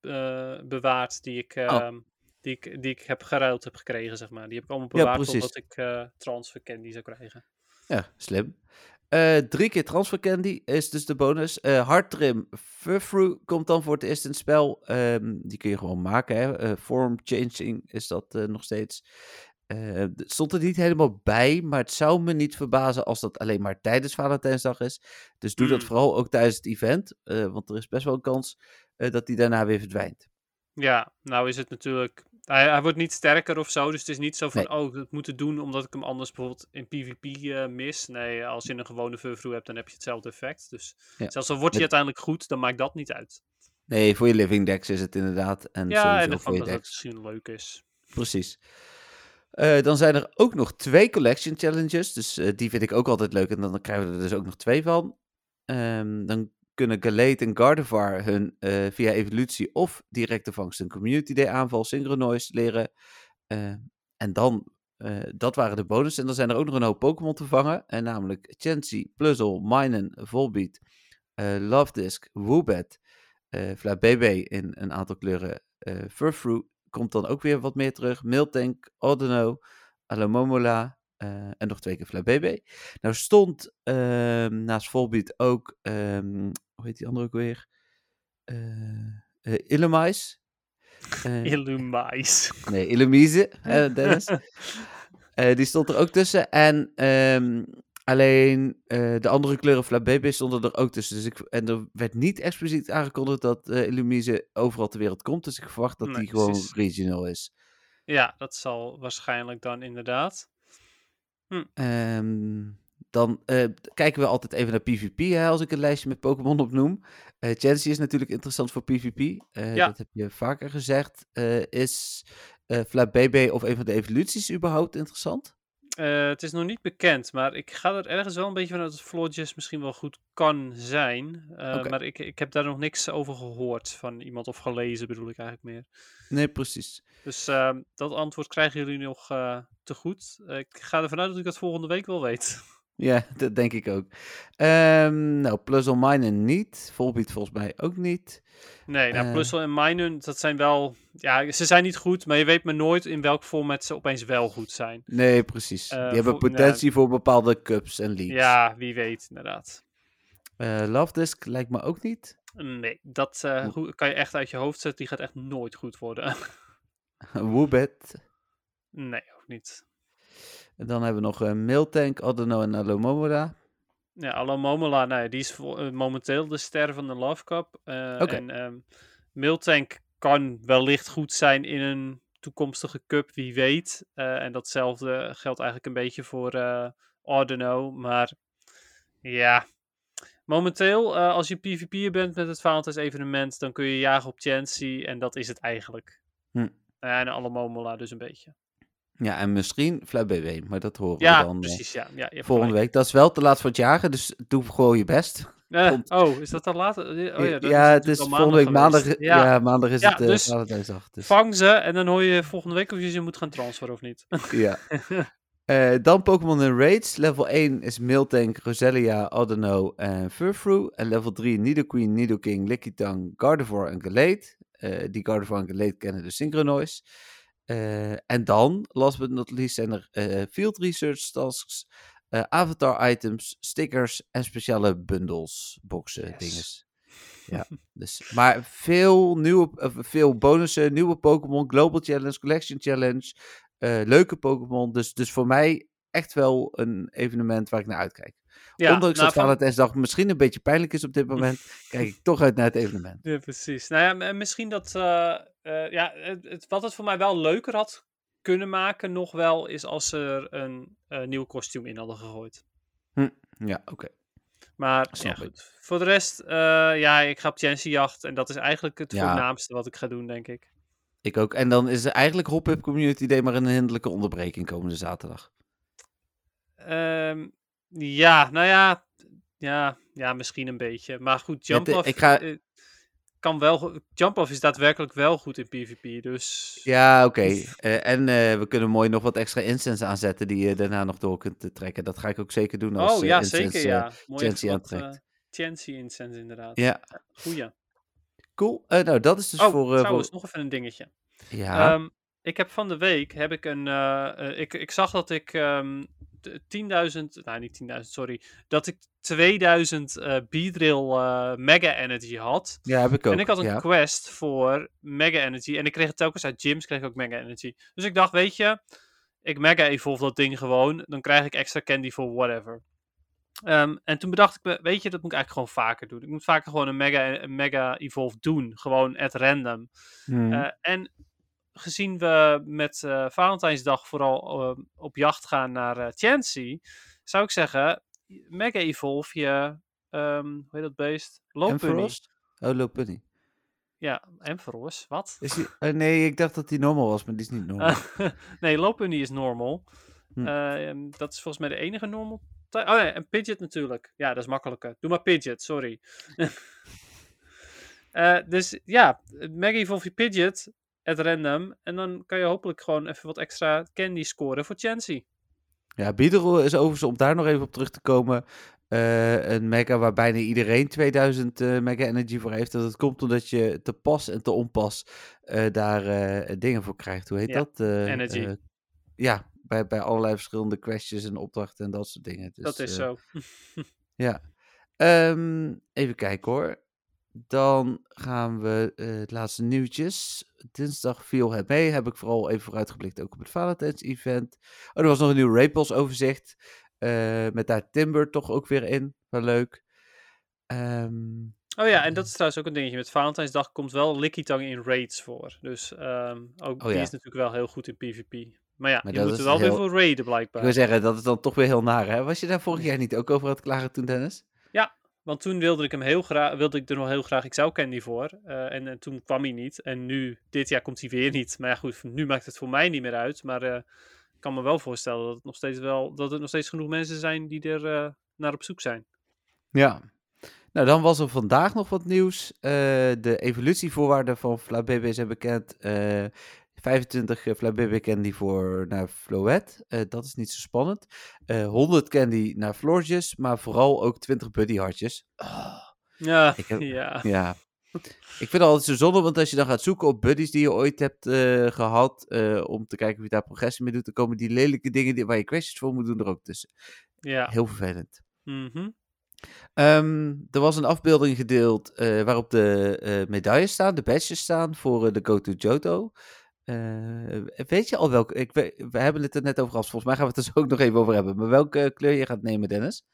bewaard die ik, Oh. Die, ik, die ik heb geruild heb gekregen, zeg maar. Die heb ik allemaal Ja, bewaard precies. omdat ik eh transfer candy zou krijgen. Ja, slim. Eh, drie keer transfer candy is dus de bonus. Eh hardtrim Furfru komt dan voor het eerst in het spel. Ehm, die kun je gewoon maken. Hè? Form changing is dat nog steeds. Het stond er niet helemaal bij, maar het zou me niet verbazen als dat alleen maar tijdens Valentijnsdag is. Dus doe dat Hmm. vooral ook tijdens het event, want er is best wel een kans dat die daarna weer verdwijnt. Ja, nou is het natuurlijk... Hij, hij wordt niet sterker of zo, dus het is niet zo van... Nee. Oh, ik moet het doen omdat ik hem anders bijvoorbeeld in PvP eh, mis. Nee, als je een gewone Furfru hebt, dan heb je hetzelfde effect. Dus Ja. zelfs al wordt hij uiteindelijk goed, dan maakt dat niet uit. Nee, voor je living decks is het inderdaad. En ja, en voor van je dat het misschien leuk is. Precies. Eh, dan zijn er ook nog twee collection challenges. Dus eh, die vind ik ook altijd leuk. En dan krijgen we er dus ook nog twee van. Ehm, dan kunnen Galate en Gardevoir hun eh, via evolutie of directe vangst een community day aanval Synchronoise leren. Eh, en dan, eh, dat waren de bonus. En dan zijn er ook nog een hoop Pokémon te vangen. En namelijk Chansey, Pluzzle, Minun, Volbeat, Lovedisk, Woobat, eh Flabébé in een aantal kleuren. Furfru komt dan ook weer wat meer terug. Miltank, Ordino, Alomomola eh, en nog twee keer Flabébé. Nou stond ehm, naast Volbeat ook, ehm, hoe heet die andere ook weer? Eh eh, Illumise. Illumais. Nee, Illumise, Dennis. Die stond er ook tussen. En ehm, alleen de andere kleuren Flabébé stonden er ook tussen. Dus ik, en er werd niet expliciet aangekondigd dat Illumise overal ter wereld komt. Dus ik verwacht dat Nee, die gewoon regional is. Ja, dat zal waarschijnlijk dan inderdaad. Ehm, dan eh, kijken we altijd even naar PvP, hè, als ik een lijstje met Pokémon opnoem. Chansey is natuurlijk interessant voor PvP. Eh, Ja. Dat heb je vaker gezegd. Is eh Flabébé of een van de evoluties überhaupt interessant? Eh, het is nog niet bekend, maar ik ga er ergens wel een beetje vanuit dat Floortjes misschien wel goed kan zijn. Eh. Maar ik, ik heb daar nog niks over gehoord van iemand of gelezen, bedoel ik eigenlijk meer. Nee, precies. Dus ehm, dat antwoord krijgen jullie nog eh, te goed. Ik ga ervan uit dat ik dat volgende week wel weet. Ja, dat denk ik ook. Ehm nou, Plus on Mine niet. Volbeat volgens mij ook niet. Nee, nou, Eh. Plussel en Minun, dat zijn wel... Ja, ze zijn niet goed, maar je weet maar nooit in welk format ze opeens wel goed zijn. Nee, precies. Eh, Die hebben voor- potentie voor bepaalde cups en leagues. Ja, wie weet, inderdaad. Eh, Love Disc lijkt me ook niet. Nee, dat kan je echt uit je hoofd zetten. Die gaat echt nooit goed worden. Woobat. nee, ook niet. En dan hebben we nog uh, Miltank, Adeno en Alomomola. Ja, Allo Momola, nee, die is eh, momenteel de ster van de Love Cup. Eh, Oké. En ehm Miltank kan wellicht goed zijn in een toekomstige cup, wie weet. Eh, en datzelfde geldt eigenlijk een beetje voor uh. Maar ja, momenteel, uh, als je PvP'er bent met het Valentijns evenement, dan kun je jagen op Chancy en dat is het eigenlijk. Hm. en alle Momola dus een beetje. Ja, en misschien FlabBB, maar dat horen ja, we dan precies, ja, ja, volgende week. Dat is wel te laat voor het jagen, dus doe gewoon je best. Uh, oh, is dat dan later? Oh, ja, dat ja is het is volgende week maandag. Ja. ja. maandag is ja, het uh, dus Valentijnsdag. Dus. Vang ze en dan hoor je volgende week of je ze moet gaan transferen of niet. ja. Uh, dan Pokémon in Raids. Level 1 is Miltank, Roselia, Audino en Furfrou. En level 3 Nidoqueen, Nidoking, Lickitung, Gardevoir en Gallade. die Gardevoir en Gallade kennen de Synchronoise. Uh, en dan, last but not least, zijn er uh, field research tasks, uh, avatar items, stickers en speciale bundles, boxen, yes. dinges. Ja, dus, maar veel, nieuwe, veel bonussen, nieuwe Pokémon, Global Challenge, Collection Challenge, leuke Pokémon. Dus, dus voor mij echt wel een evenement waar ik naar uitkijk. Ja, Ondanks nou, dat Valentijnsdag van... misschien een beetje pijnlijk is op dit moment, kijk ik toch uit naar het evenement. Ja, precies. Nou ja, misschien dat, uh, uh, ja, het, wat het voor mij wel leuker had kunnen maken nog wel, is als ze er een uh, nieuw kostuum in hadden gegooid. Hm, ja, oké. Okay. Maar ja, goed. voor de rest, ja, ik ga op Chancy jacht en dat is eigenlijk het ja. voornaamste wat ik ga doen, denk ik. Ik ook. En dan is er eigenlijk Hop Community Day maar een hinderlijke onderbreking komende zaterdag. Um, ja, nou ja, ja, ja, misschien een beetje. Maar goed, Jump Off ik ga... Eh, kan wel. Jump Off is daadwerkelijk wel goed in PvP. Dus. Ja, oké. Okay. Uh, en uh, we kunnen mooi nog wat extra instance aanzetten die je daarna nog door kunt trekken. Dat ga ik ook zeker doen als Oh ja, zeker. Ja, Chancy aantrekt. Chancy instance, inderdaad. Ja. Goeie. Cool. nou, dat is dus oh, voor. trouwens, voor... nog even een dingetje. Ja. Um, ik heb van de week heb ik een. ik, ik zag dat ik. Um, 10.000, nou niet 10.000, sorry, dat ik 2000 uh, Beedrill uh, Mega Energy had. Ja, heb ik ook. En ik had een ja. quest voor Mega Energy en ik kreeg het telkens uit gyms, kreeg ik ook Mega Energy. Dus ik dacht, weet je, ik Mega Evolve dat ding gewoon, dan krijg ik extra candy voor whatever. Um, en toen bedacht ik me, weet je, dat moet ik eigenlijk gewoon vaker doen. Ik moet vaker gewoon een Mega, een mega Evolve doen, gewoon at random. Hmm. Uh, en gezien we met uh, Valentijnsdag vooral uh, op jacht gaan naar uh, Chancy, zou ik zeggen, Mega Evolve je, um, hoe heet dat beest? Lopunny. Oh, Lopunny. Ja, Ampharos, wat? Is die, nee, ik dacht dat die normal was, maar die is niet normal. nee, Lopunny is normal. Hm. dat is volgens mij de enige normal. Oh nee, en Pidgeot natuurlijk. Ja, dat is makkelijker. Doe maar Pidgeot, sorry. dus ja, Mega Evolve je Pidgeot at random. En dan kan je hopelijk gewoon even wat extra candy scoren voor Chancy. Ja, Beedrill is overigens, om daar nog even op terug te komen, uh, een mega waar bijna iedereen 2000 uh, mega energy voor heeft. Dat komt omdat je te pas en te onpas uh, daar dingen voor krijgt. Hoe heet ja, dat? energy. ja, bij, bij allerlei verschillende questions en opdrachten en dat soort dingen. Dus, dat is zo. ja. Um, even kijken hoor. Dan gaan we uh, het laatste nieuwtjes. Dinsdag viel het mee. Heb ik vooral even vooruitgeblikt ook op het Valentine's event. Oh, er was nog een nieuw Rapels overzicht. Uh, met daar Timber toch ook weer in. Wel leuk. Um, oh ja, en dat is trouwens ook een dingetje. Met Valentijnsdag komt wel Lickitung in raids voor. Dus um, ook oh, die ja. is natuurlijk wel heel goed in PvP. Maar ja, Maar je moet er wel heel- weer voor raiden ik blijkbaar. wil zeggen, dat is dan toch weer heel naar, hè? Was je daar vorig jaar niet ook over aan het klagen toen, Dennis? Want toen wilde ik hem heel graag, wilde ik er nog heel graag, ik zou Candy voor. eh, en, en toen kwam hij niet. En nu, dit jaar komt hij weer niet. Maar ja, goed, nu maakt het voor mij niet meer uit. Maar eh, ik kan me wel voorstellen dat het nog steeds wel, dat er nog steeds genoeg mensen zijn die er eh, naar op zoek zijn. Ja. Nou, dan was er vandaag nog wat nieuws. Eh, de evolutievoorwaarden van Flabébé zijn bekend. Eh 25 uh, Flabébé candy voor naar Floet. Eh, dat is niet zo spannend. Eh 100 candy naar Florges, maar vooral ook 20 buddy hartjes. Ah, Ja, Ik heb- ja. ja. Ik vind het altijd zo zonde, want als je dan gaat zoeken op buddies die je ooit hebt eh, gehad, eh, om te kijken of je daar progressie mee doet, dan komen die lelijke dingen die, waar je questions voor moet doen er ook tussen. ja. Heel vervelend. Mhm. Ehm, er was een afbeelding gedeeld eh, waarop de eh, medailles staan, de badges staan voor eh, de Go to Johto. Eh, weet je al welke? Ik, we, we hebben het er net over gehad. Volgens mij gaan we het er zo ook nog even over hebben. Maar welke kleur je gaat nemen, Dennis?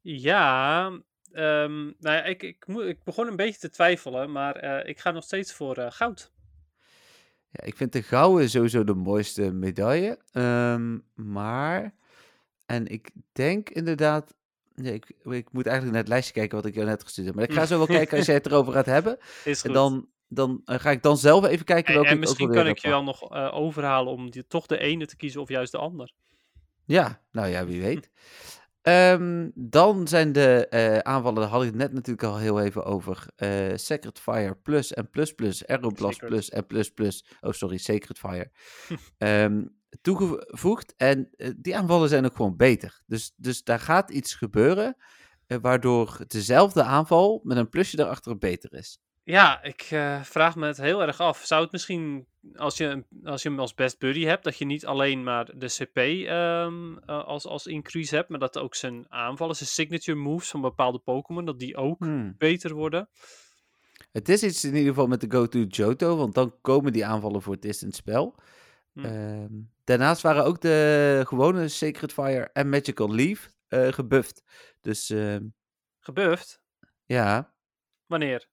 Ja, ehm, nou ja, ik, ik, ik begon een beetje te twijfelen, maar eh, ik ga nog steeds voor eh, goud. Ja, ik vind de gouden sowieso de mooiste medaille. Ehm, maar, en ik denk inderdaad, nee, ik, ik moet eigenlijk naar het lijstje kijken wat ik jou net gestuurd heb. Maar ik ga zo wel kijken als jij het erover gaat hebben. Is goed. En dan, dan eh, ga ik dan zelf even kijken en, welke en misschien kan ik je wel nog eh, overhalen om die, toch de ene te kiezen of juist de ander. Ja, nou ja, wie weet. Ehm, dan zijn de eh, aanvallen, daar had ik het net natuurlijk al heel even over. eh Sacred Fire Plus en Plus Plus, Aeroblast. Plus en Plus Plus. Oh, sorry, Sacred Fire. Ehm, toegevoegd. En die aanvallen zijn ook gewoon beter. Dus, dus daar gaat iets gebeuren, waardoor dezelfde aanval met een plusje daarachter beter is. Ja, ik eh, vraag me het heel erg af. Zou het misschien, als je, hem- als je hem als best buddy hebt, dat je niet alleen maar de CP ehm, eh, als, als increase hebt, maar dat ook zijn aanvallen, zijn signature moves van bepaalde Pokémon, dat die ook Hmm. beter worden? Het is iets in ieder geval met de go-to Johto, want dan komen die aanvallen voor het eerst in het spel. Hm. Ehm, daarnaast waren ook de gewone Sacred Fire en Magical Leaf eh gebufft. Dus ehm, Gebufft? ja, Wanneer?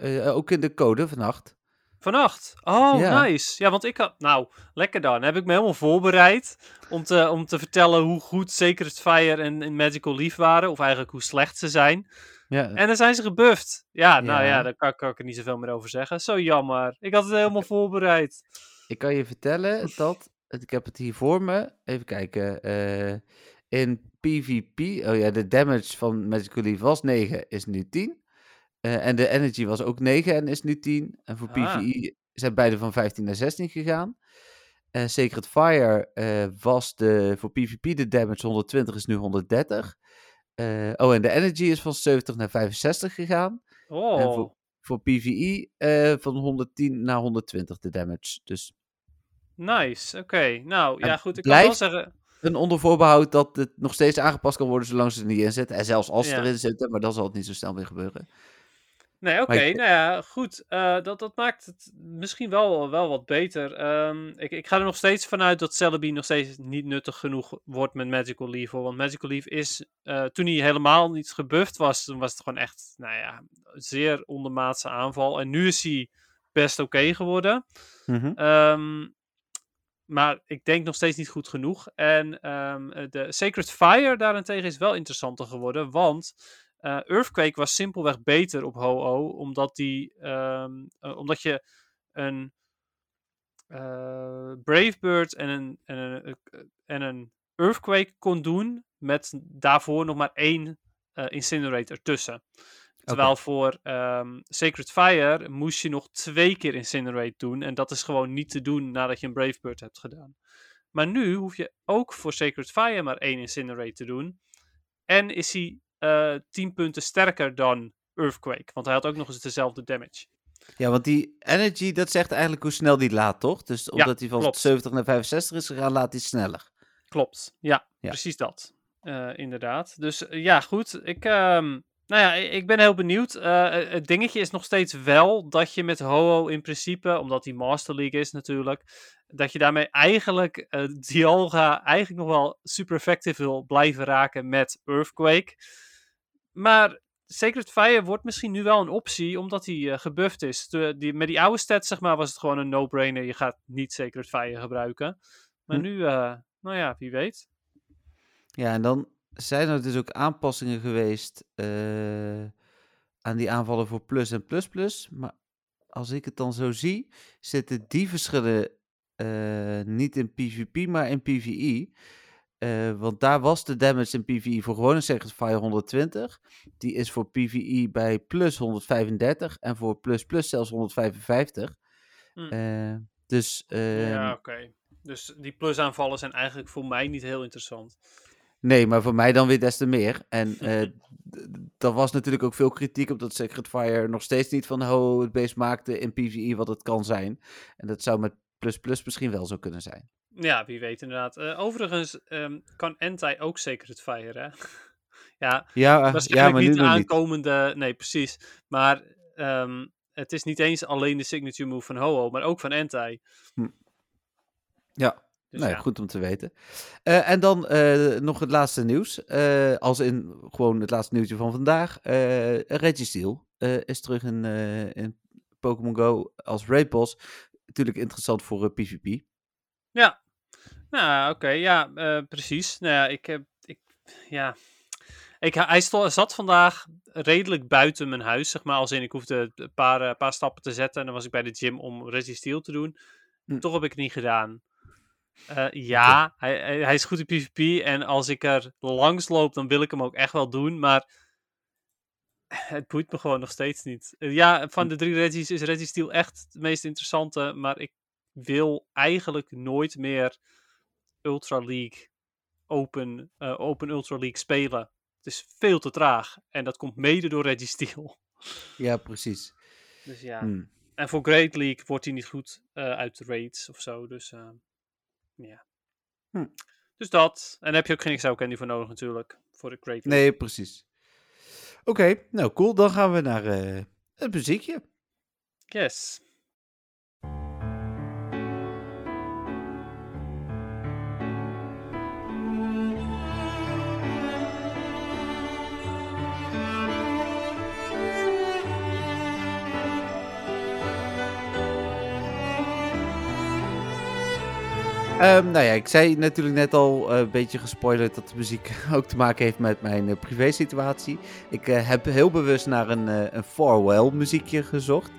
Eh, ook in de code vannacht. Vannacht. Oh, Ja. nice. Ja, want ik had. Nou, lekker dan. Heb ik me helemaal voorbereid om te, om te vertellen hoe goed Sacred Fire en, en Magical Leaf waren. Of eigenlijk hoe slecht ze zijn. Ja, En dan zijn ze gebufft. Ja, nou Ja. ja, daar kan, kan ik er niet zoveel meer over zeggen. Zo jammer. Ik had het helemaal voorbereid. ik kan je vertellen dat, ik heb het hier voor me, even kijken, eh, in PvP, oh ja, de damage van Magical Leaf was 9, is nu 10. Eh, en de energy was ook 9 en is nu 10. En voor Ah. PvE zijn beide van 15 naar 16 gegaan. Eh Sacred Fire eh, was de, voor PvP de damage 120 is nu 130. Eh, oh, en de energy is van 70 naar 65 gegaan. Oh, voor- Voor PvE van 110 naar 120 de damage. Dus nice. Oké, nou En ja, goed. Ik kan wel zeggen. een onder voorbehoud dat het nog steeds aangepast kan worden zolang ze er niet in zitten. En zelfs als ze Ja. erin zitten, maar dan zal het niet zo snel meer gebeuren. Nee, oké, ik- nou ja, goed. Eh, dat, dat maakt het misschien wel, wel wat beter. Ehm, ik, ik ga er nog steeds vanuit dat Celebi nog steeds niet nuttig genoeg wordt met Magical Leaf. hoor. Want Magical Leaf is, eh, toen hij helemaal niet gebufft was, toen was het gewoon echt, nou ja, zeer ondermaatse aanval. En nu is hij best oké geworden. Ehm, maar ik denk nog steeds niet goed genoeg. En ehm, eh, de Sacred Fire daarentegen is wel interessanter geworden. Want eh, Earthquake was simpelweg beter op Ho-Oh. Omdat, die, ehm, eh, omdat je een eh Brave Bird en een, en, een, eh, en een Earthquake kon doen. Met daarvoor nog maar één eh, Incinerator tussen. Terwijl voor ehm, Sacred Fire moest je nog twee keer Incinerate doen. En dat is gewoon niet te doen nadat je een Brave Bird hebt gedaan. Maar nu hoef je ook voor Sacred Fire maar één Incinerate te doen. En is hij eh 10 punten sterker dan Earthquake. Want hij had ook nog eens dezelfde damage. Ja, want die energy, dat zegt eigenlijk hoe snel die laat, toch? Dus omdat hij van klopt. 70 naar 65 is gegaan, laat hij sneller. Klopt, ja, Ja. precies dat. Eh, inderdaad. Dus eh, ja, goed. Ik, ehm, nou ja, ik ben heel benieuwd. Het dingetje is nog steeds wel dat je met Ho-Oh in principe, omdat die Master League is natuurlijk, dat je daarmee eigenlijk eh Dialga eigenlijk nog wel super effectief wil blijven raken met Earthquake. Maar Sacred Fire wordt misschien nu wel een optie, omdat hij eh, gebufft is. De, die, met die oude stats, zeg maar, was het gewoon een no-brainer. Je gaat niet Sacred Fire gebruiken. Maar Hm. nu, eh, nou ja, wie weet. Ja, en dan zijn er dus ook aanpassingen geweest eh, aan die aanvallen voor plus en plus plus. Maar als ik het dan zo zie, zitten die verschillen niet in PvP, maar in PvE. Eh, want daar was de damage in PvE voor gewone Fire 120. Die is voor PvE bij plus 135 en voor plus plus zelfs 155. Hm. Eh, dus ja, ehm, oké. Dus die plusaanvallen zijn eigenlijk voor mij niet heel interessant. Nee, maar voor mij dan weer des te meer. En eh er was natuurlijk ook veel kritiek op dat Sacred Fire nog steeds niet van ho het beest maakte in PvE wat het kan zijn. En dat zou met plus plus misschien wel zo kunnen zijn. Ja, wie weet inderdaad. Eh, overigens ehm, kan Anti ook zeker het fire, hè? ja, Ja, waarschijnlijk ja maar nu niet aankomende... Nee, precies. Maar ehm, het is niet eens alleen de signature move van Ho-Oh, maar ook van Anti. Ja, Dus nou ja, ja. goed om te weten. Eh, en dan eh, nog het laatste nieuws. Eh, als in gewoon het laatste nieuwtje van vandaag. Eh Registeel eh, is terug in, eh, in Pokémon Go als raid boss. natuurlijk interessant voor eh, PvP. Ja. Nou, oké. ja, eh, precies. Nou ja, ik heb... Ik, ja... Ik, hij zat vandaag redelijk buiten mijn huis, zeg maar. Als in, ik hoefde een paar, eh, paar stappen te zetten. En dan was ik bij de gym om Resident Steel te doen. Hm. Toch heb ik het niet gedaan. Eh, ja, hij, hij, is goed in PvP. En als ik er langs loop, dan wil ik hem ook echt wel doen. Maar het boeit me gewoon nog steeds niet. Ja, van de drie Reggies is Reggie Steel echt het meest interessante. Maar ik wil eigenlijk nooit meer Ultra League Open, eh, Open Ultra League spelen. Het is veel te traag. En dat komt mede door Reggie Steel. Ja, precies. Dus ja. Hm. En voor Great League wordt hij niet goed eh, uit de raids of zo. Dus eh, ja. Hm. Dus dat. En daar heb je ook geen Excel candy voor nodig natuurlijk. Voor de Great League. Nee, precies. Oké, nou cool. Dan gaan we naar het muziekje. Yes. Ehm, nou ja, ik zei natuurlijk net al eh, een beetje gespoilerd dat de muziek ook te maken heeft met mijn eh, privésituatie. Ik eh, heb heel bewust naar een, een farewell muziekje gezocht.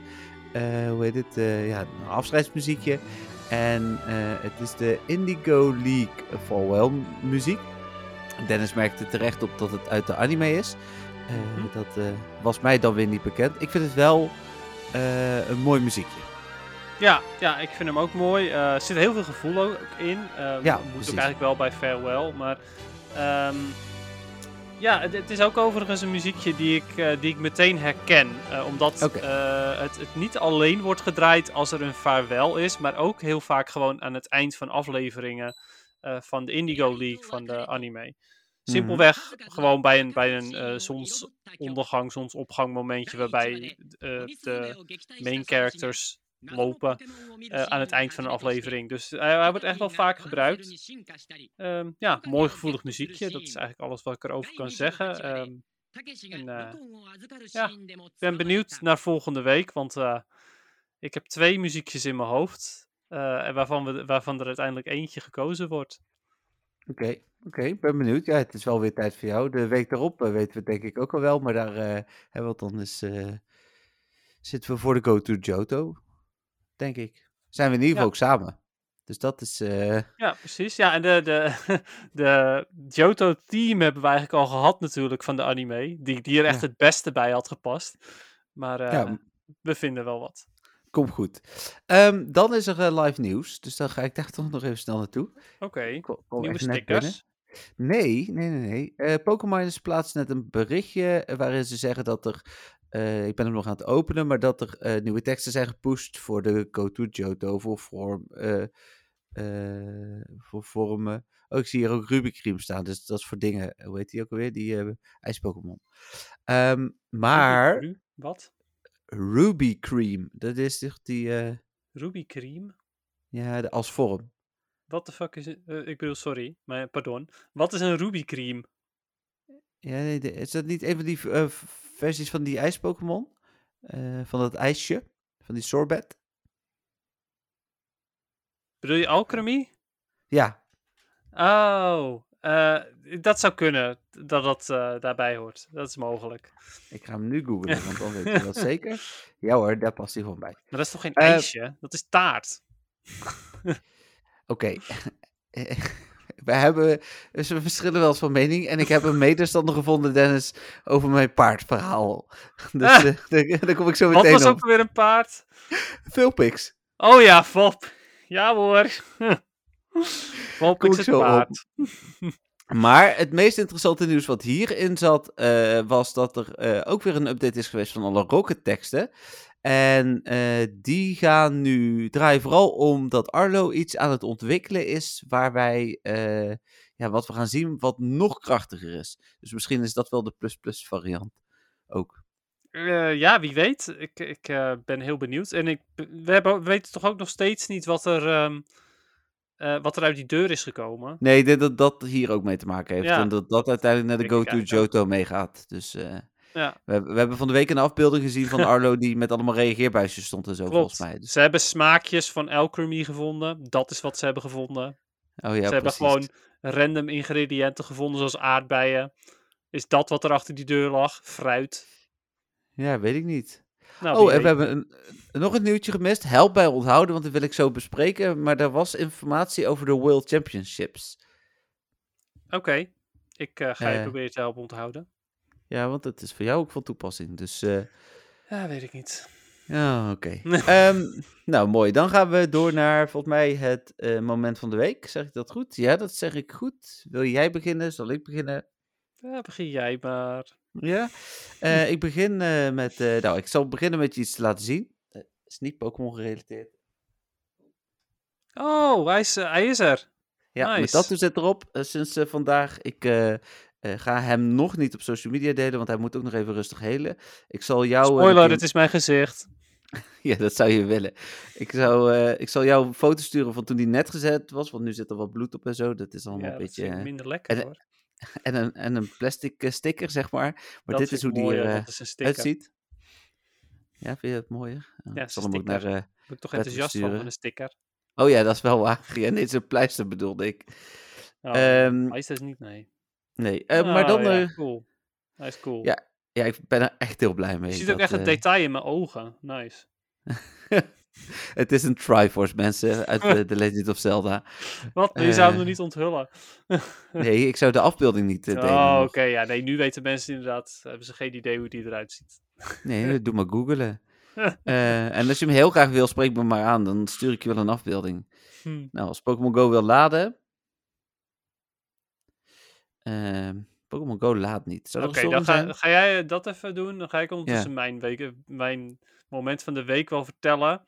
Hoe heet het? Ja, een afscheidsmuziekje. En het is de Indigo League farewell muziek. Dennis merkte terecht op dat het uit de anime is. Mhm. Dat was mij dan weer niet bekend. Ik vind het wel een mooi muziekje. Ja, ja, ik vind hem ook mooi. Eh, er zit heel veel gevoel ook in. Eh, Ja, moet precies. ook eigenlijk wel bij Farewell. Maar ehm, ja, het, het is ook overigens een muziekje die ik, eh, die ik meteen herken. Eh, omdat eh, het, het niet alleen wordt gedraaid als er een vaarwel is. Maar ook heel vaak gewoon aan het eind van afleveringen eh, van de Indigo League van de anime. Simpelweg gewoon bij een, bij een eh, zonsondergang, zonsopgang momentje waarbij eh, de main characters lopen eh, aan het eind van een aflevering. Dus eh, hij wordt echt wel vaak gebruikt. Ehm, ja, mooi gevoelig muziekje. Dat is eigenlijk alles wat ik erover kan zeggen. Ehm, en, eh, ja, ik ben benieuwd naar volgende week, want eh, ik heb twee muziekjes in mijn hoofd. eh, en waarvan, we, waarvan er uiteindelijk eentje gekozen wordt. Oké, oké, ik ben benieuwd. Ja, het is wel weer tijd voor jou. De week daarop weten we denk ik ook al wel, maar daar eh, hebben we het dan eens, eh, zitten we voor de Go to Johto, denk ik. Zijn we in ieder geval Ja. ook samen. Dus dat is, eh, Ja, precies. Ja, en de, de, de Johto-team hebben we eigenlijk al gehad natuurlijk van de anime. Die, die er echt Ja. het beste bij had gepast. Maar eh, ja, we vinden wel wat. komt goed. Ehm, dan is er eh, live nieuws, dus dan ga ik daar toch nog even snel naartoe. Oké, kom- kom nieuwe stickers. Nee, nee, nee, nee. Eh Pokémon plaatst net een berichtje eh, waarin ze zeggen dat er, eh, ik ben hem nog aan het openen, maar dat er eh, nieuwe teksten zijn gepusht voor de Go-To Johto, voor vorm, eh, voor vormen. Oh, ik zie hier ook Rubik Cream staan, dus dat is voor dingen, hoe heet die ook alweer, die ijs-Pokémon. Ehm, maar Ruby, wat? Ruby Cream, dat is toch die, Ruby Cream? ja, de, als vorm. Wat de fuck is ik bedoel, sorry, maar pardon. Wat is een Ruby Cream? Ja, nee, de- is dat niet een van die versies van die ijs-Pokémon? Eh, van dat ijsje? Van die sorbet? Bedoel je Alchemy? Ja, Oh, eh, dat zou kunnen dat dat eh, daarbij hoort. Dat is mogelijk. ik ga hem nu googlen, want dan weet je dat zeker. Ja hoor, daar past hij gewoon bij. Maar dat is toch geen ijsje? Dat is taart. Oké. We hebben, dus we verschillen wel eens van mening. En ik heb een medestander gevonden, Dennis, over mijn paardverhaal. Dus Ah. eh, daar, kom ik zo Wat meteen was op. ook weer een paard? Vulpix. Oh ja, Fop. Ja hoor. Fop Kom is ik het zo op. paard. Maar het meest interessante nieuws wat hierin zat, eh, was dat er eh, ook weer een update is geweest van alle Rocket teksten. En eh, die gaan nu draaien vooral om dat Arlo iets aan het ontwikkelen is, waar wij, eh, ja, wat we gaan zien, wat nog krachtiger is. Dus misschien is dat wel de plus-plus variant ook. Eh, ja, wie weet. Ik, ik ben heel benieuwd. En ik, we, hebben, we weten toch ook nog steeds niet wat er, ehm, eh, wat er uit die deur is gekomen. Nee, dat dat hier ook mee te maken heeft. Ja. En dat dat uiteindelijk naar de Go-To. Johto meegaat. Dus Ja, We, hebben- we hebben van de week een afbeelding gezien van Arlo die met allemaal reageerbuisjes stond en zo, klopt. volgens mij. Dus, Ze hebben smaakjes van alchemy gevonden. Dat is wat ze hebben gevonden. oh ja, ze hebben gewoon random ingrediënten gevonden, zoals aardbeien. Is dat wat er achter die deur lag? Fruit. Ja, weet ik niet. Nou, oh, en we hebben een, nog een nieuwtje gemist. Help bij onthouden, want dat wil ik zo bespreken. Maar er was informatie over de World Championships. Oké, ik eh, ga je Eh. proberen te helpen onthouden. Ja, want dat is voor jou ook van toepassing. Dus eh, Ja, weet ik niet. ja, oké. Ehm, nou, mooi. Dan gaan we door naar volgens mij het eh, moment van de week. Zeg ik dat goed? Ja, dat zeg ik goed. Wil jij beginnen? Zal ik beginnen? Ja, begin jij maar. Ja. Eh, ik begin met. nou, ik zal beginnen met je iets te laten zien. Het is niet Pokémon gerelateerd. Oh, hij is, hij is er. Ja, Nice. tattoo zit erop sinds vandaag. Ik eh, ga hem nog niet op social media delen, want hij moet ook nog even rustig helen. Ik zal jou... eh, Spoiler, het is mijn gezicht. Ja, dat zou je willen. Ik, zou, eh, ik zal jou een foto sturen van toen die net gezet was, want nu zit er wat bloed op en zo. Dat is allemaal Ja, een beetje... minder lekker en- hoor. en, een, en een plastic sticker, zeg maar. Maar Dat dit is hoe die mooier, er eh, een sticker. uitziet. Ja, vind je het mooier? Ja, ik zal hem ook naar... Ben ik toch enthousiast van, van een sticker. Oh ja, dat is wel waar. Ja, nee, het is een pleister bedoelde ik. Oh, Ehm, hij is dus niet, nee. Nee, eh, maar dan... Oh, ja, eh, cool. Hij is cool. ja, ja, ik ben er echt heel blij mee. Je ziet dat, ook echt het eh, detail in mijn ogen. Nice. Het is een Triforce, mensen, uit eh, The Legend of Zelda. Wat? Je zou hem nog niet onthullen. Nee, ik zou de afbeelding niet delen. oh, oké. Ja, nee, nu weten mensen inderdaad. Hebben ze geen idee hoe die eruit ziet. Nee, doe maar googelen. En als je hem heel graag wil, spreek me maar aan. Dan stuur ik je wel een afbeelding. Hm. Nou, als Pokémon Go wil laden... Ehm, Pokémon Go laat niet. Oké, dan ga, ga jij dat even doen. Dan ga ik ondertussen mijn, week, mijn moment van de week wel vertellen.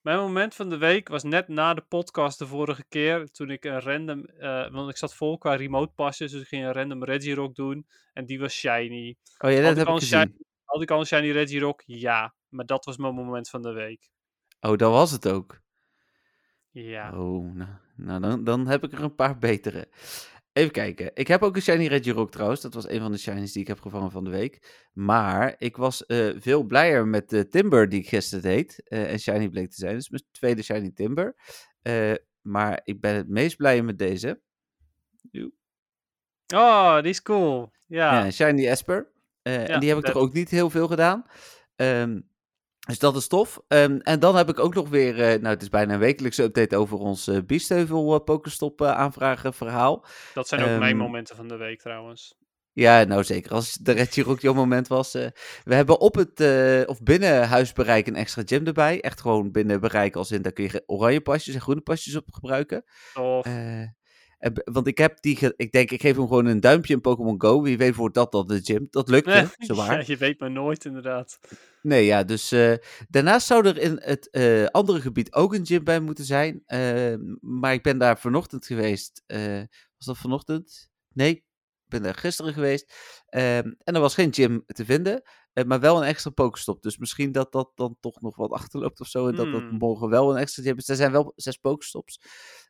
Mijn moment van de week was net na de podcast de vorige keer. Toen ik een random. eh, want ik zat vol qua remote pasjes. Dus ik ging een random Regirock doen. En die was shiny. Oh ja, Had dat ik heb al ik een gezien. shiny- Had ik al een shiny Regirock? Ja. Maar dat was mijn moment van de week. Oh, dat was het ook. Ja. Oh, nou, nou dan, dan heb ik er een paar betere. Even kijken. Ik heb ook een Shiny Regirock trouwens. Dat was een van de shinies die ik heb gevangen van de week. Maar ik was eh, veel blijer met de Timber die ik gisteren deed. eh, en shiny bleek te zijn. Dus mijn tweede Shiny Timber. Eh, maar ik ben het meest blij met deze. Oh, die is cool. Ja. Ja, Shiny Esper. Ja, en die heb ik toch ook niet heel veel gedaan. Ehm, dus dat is tof. Ehm, en dan heb ik ook nog weer, eh, nou het is bijna een wekelijkse update over ons eh Biesteuvel eh, aanvragen verhaal. Dat zijn ook mijn Ehm, momenten van de week trouwens. Ja, nou zeker. Als de Red Chirurg jouw moment was. we hebben op het, of binnen huisbereik een extra gym erbij. Echt gewoon binnen bereik als in, daar kun je oranje pasjes en groene pasjes op gebruiken. Of, en b- want ik heb die, ge- ik denk ik geef hem gewoon een duimpje in Pokémon Go. Wie weet wordt dat dan de gym. Dat lukte, zowaar. ja, je weet maar nooit inderdaad. Nee, ja, dus eh, daarnaast zou er in het eh, andere gebied ook een gym bij moeten zijn. Eh, maar ik ben daar vanochtend geweest. eh, was dat vanochtend? Nee, ik ben daar gisteren geweest. Ehm, en er was geen gym te vinden, maar wel een extra Pokestop. Dus misschien dat dat dan toch nog wat achterloopt of zo. En dat dat Hmm. morgen wel een extra gym is. Er zijn wel zes Pokestops.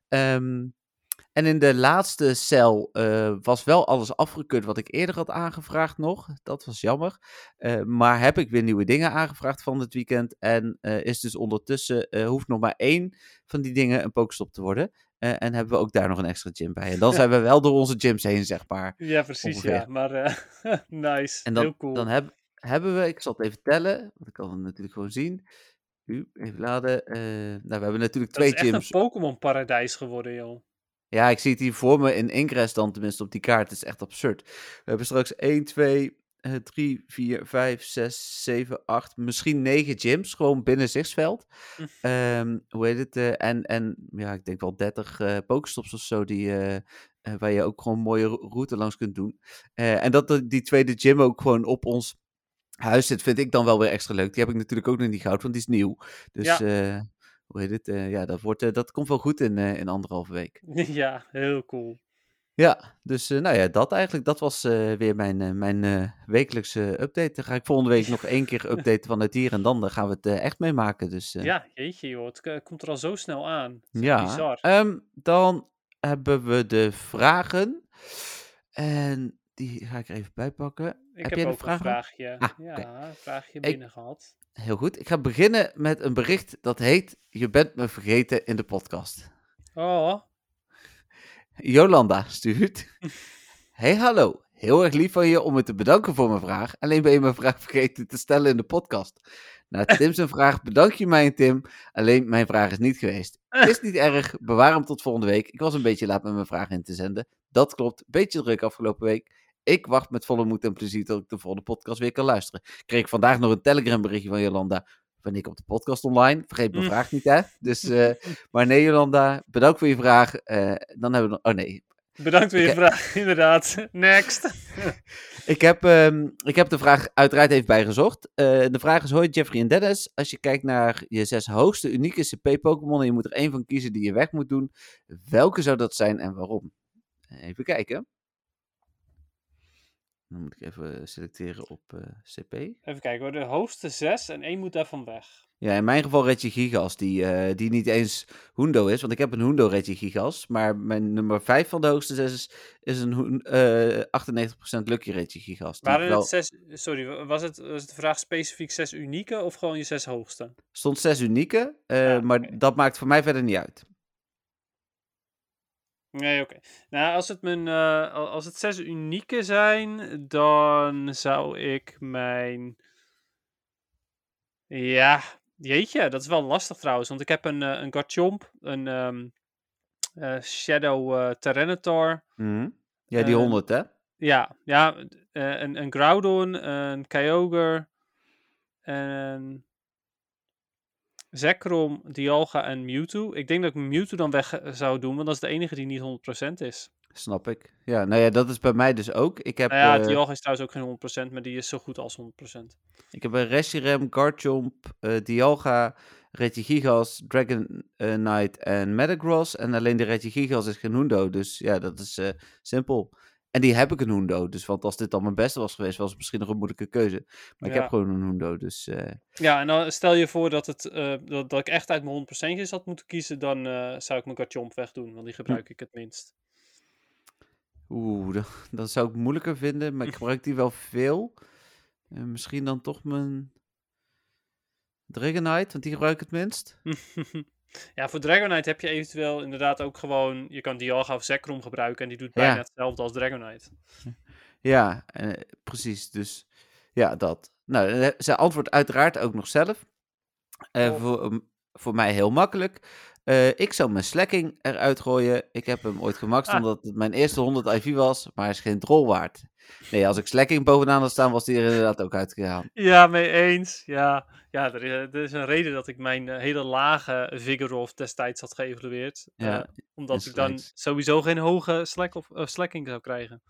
Ehm, en in de laatste cel eh, was wel alles afgekeurd wat ik eerder had aangevraagd nog. Dat was jammer. Eh, maar heb ik weer nieuwe dingen aangevraagd van het weekend. En eh, is dus ondertussen, hoeft nog maar één van die dingen een Pokestop te worden. En hebben we ook daar nog een extra gym bij. En dan zijn we wel door onze gyms heen, zeg maar. Ja, precies, Ongeveer. ja. Maar nice, En dan, heel cool. dan heb, hebben we, ik zal het even tellen, want ik kan het natuurlijk gewoon zien. Nu, even laden. Nou, we hebben natuurlijk dat is twee echt gyms. een Pokémon-paradijs geworden, joh. Ja, ik zie het hier voor me in Ingress dan, tenminste op die kaart. Het is echt absurd. We hebben straks 1, 2, 3, 4, 5, 6, 7, 8, misschien 9 gyms. Gewoon binnen Zichtsveld. Hm. Ehm, hoe heet het? eh, en, en ja, ik denk wel 30 eh Pokestops of zo. Die, eh, waar je ook gewoon een mooie ro- route langs kunt doen. En dat die tweede gym ook gewoon op ons huis zit, vind ik dan wel weer extra leuk. Die heb ik natuurlijk ook nog niet gehad, want die is nieuw. Dus Ja. Hoe heet het? Eh, ja, dat, wordt, eh, dat komt wel goed in, eh, in anderhalve week. ja, heel cool. Ja, dus nou ja, dat eigenlijk. Dat was weer mijn, mijn wekelijkse update. Dan ga ik volgende week nog één keer updaten vanuit hier en dan gaan we het echt meemaken. Dus Ja, jeetje joh, het komt er al zo snel aan. Het ja. Bizar. Ehm, dan hebben we de vragen. En die ga ik er even bij pakken. Ik Heb heb, jij een ook vraag een vraagje, Ah, ja, oké. een vraagje Ik- binnen gehad. Heel goed. Ik ga beginnen met een bericht dat heet... Je bent me vergeten in de podcast. Oh, Jolanda stuurt. Hey hallo, heel erg lief van je om me te bedanken voor mijn vraag. Alleen ben je mijn vraag vergeten te stellen in de podcast. Na Tim zijn vraag bedank je mij Tim, alleen mijn vraag is niet geweest. Is niet erg, bewaar hem tot volgende week. Ik was een beetje laat met mijn vraag in te zenden. Dat klopt, beetje druk afgelopen week. Ik wacht met volle moed en plezier tot ik de volgende podcast weer kan luisteren. Kreeg ik vandaag nog een Telegram berichtje van Jolanda. Wanneer ik op de podcast online. Vergeet mijn Mm. vraag niet hè. Dus, eh, maar nee Jolanda, bedankt voor je vraag. Eh, dan hebben we nog, oh nee, bedankt voor je vraag, inderdaad. Next. Ik heb, ehm, ik heb de vraag uiteraard even bijgezocht. Eh, de vraag is: Hoi Jeffrey en Dennis. Als je kijkt naar je zes hoogste unieke CP-Pokémon en je moet er één van kiezen die je weg moet doen, welke zou dat zijn en waarom? Even kijken. Dan moet ik even selecteren op eh, CP. Even kijken hoor, de hoogste zes en één moet daarvan weg. Ja, in mijn geval Regigigas, die, eh, die niet eens Hundo is. Want ik heb een Hundo Regigigas, maar mijn nummer 5 van de hoogste 6 is, is een Hun- eh 98% Lucky Regigigas. die ik Waren wel- het zes, sorry, was het, was het de vraag specifiek zes unieke of gewoon je zes hoogste? stond zes unieke, Ja, maar dat maakt voor mij verder niet uit. Nee, oké. Nou, als het, mijn, eh, al- als het zes unieke zijn, dan zou ik mijn... Ja, jeetje, dat is wel lastig trouwens. Want ik heb een, eh, een Garchomp, een ehm, eh, Shadow Tyranitar. Mhm. Ja, die Eh, 100, hè? Ja, ja een, een Groudon, een Kyogre, een Zekrom, Dialga en Mewtwo. Ik denk dat ik Mewtwo dan weg eh, zou doen, want dat is de enige die niet 100% is. Snap ik. Ja, nou ja, dat is bij mij dus ook. Ik heb, Nou ja, eh, Dialga is trouwens ook geen 100%, maar die is zo goed als 100%. ik heb een Reshiram, Garchomp, eh Dialga, Regigigas, Dragon Knight en Metagross. En alleen de Regigigas is geen Hundo, dus ja, dat is simpel. En die heb ik een Hundo, dus want als dit dan mijn beste was geweest, was het misschien nog een moeilijke keuze. Maar ik heb gewoon een Hundo, dus... eh, Ja, en dan stel je voor dat, het, eh, dat, dat ik echt uit mijn 100% had moeten kiezen, dan eh, zou ik mijn Garchomp wegdoen, want die gebruik ik het minst. Oeh, dat, dat zou ik moeilijker vinden, maar ik gebruik die wel veel. Misschien dan toch mijn Dragonite, want die gebruik ik het minst. ja, voor Dragonite heb je eventueel inderdaad ook gewoon, je kan Dialga of Zekrom gebruiken en die doet Ja. bijna hetzelfde als Dragonite. Ja, eh, precies. Dus ja, dat. Nou, eh, zij antwoordt uiteraard ook nog zelf. Eh, Oh. voor, um, voor mij heel makkelijk. Eh, ik zou mijn slacking eruit gooien. Ik heb hem ooit gemaxt Ah. omdat het mijn eerste 100 IV was, maar hij is geen drol waard. Nee, als ik slacking bovenaan had staan, was die er inderdaad ook uitgegaan. Ja, mee eens. Ja, ja er, is, er is een reden dat ik mijn eh, hele lage Vigoroth destijds had geëvalueerd. Ja, eh, omdat ik dan sowieso geen hoge slack of, slacking zou krijgen.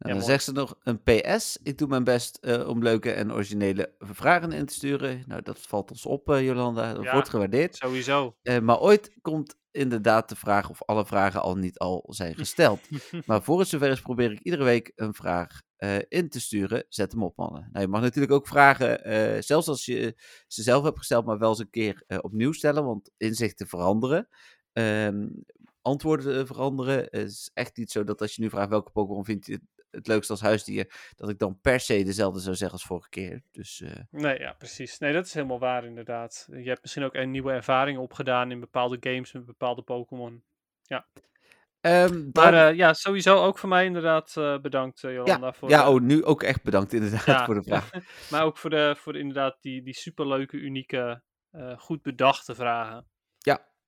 Dan mooi. zegt ze nog een PS. Ik doe mijn best eh, om leuke en originele vragen in te sturen. Nou, dat valt ons op, eh, Jolanda. Dat Ja. wordt gewaardeerd. Sowieso. Eh, maar ooit komt inderdaad de vraag of alle vragen al niet al zijn gesteld. maar voor het zover is, probeer ik iedere week een vraag in te sturen. Zet hem op, mannen. Nou, je mag natuurlijk ook vragen, zelfs als je ze zelf hebt gesteld, maar wel eens een keer opnieuw stellen, want inzichten veranderen. Ehm, antwoorden veranderen. Het is echt niet zo dat als je nu vraagt welke Pokémon vind je het, het leukst als huisdier, dat ik dan per se dezelfde zou zeggen als vorige keer. Dus eh, Nee, ja, precies. Nee, dat is helemaal waar inderdaad. Je hebt misschien ook een nieuwe ervaringen opgedaan in bepaalde games met bepaalde Pokémon. ehm, Maar dan- eh, ja, sowieso ook voor mij inderdaad eh, bedankt Jolanda. voor, ja, oh, nu ook echt bedankt inderdaad Ja. voor de vraag. Maar ook voor, de, voor inderdaad die, die superleuke, unieke, goed bedachte vragen.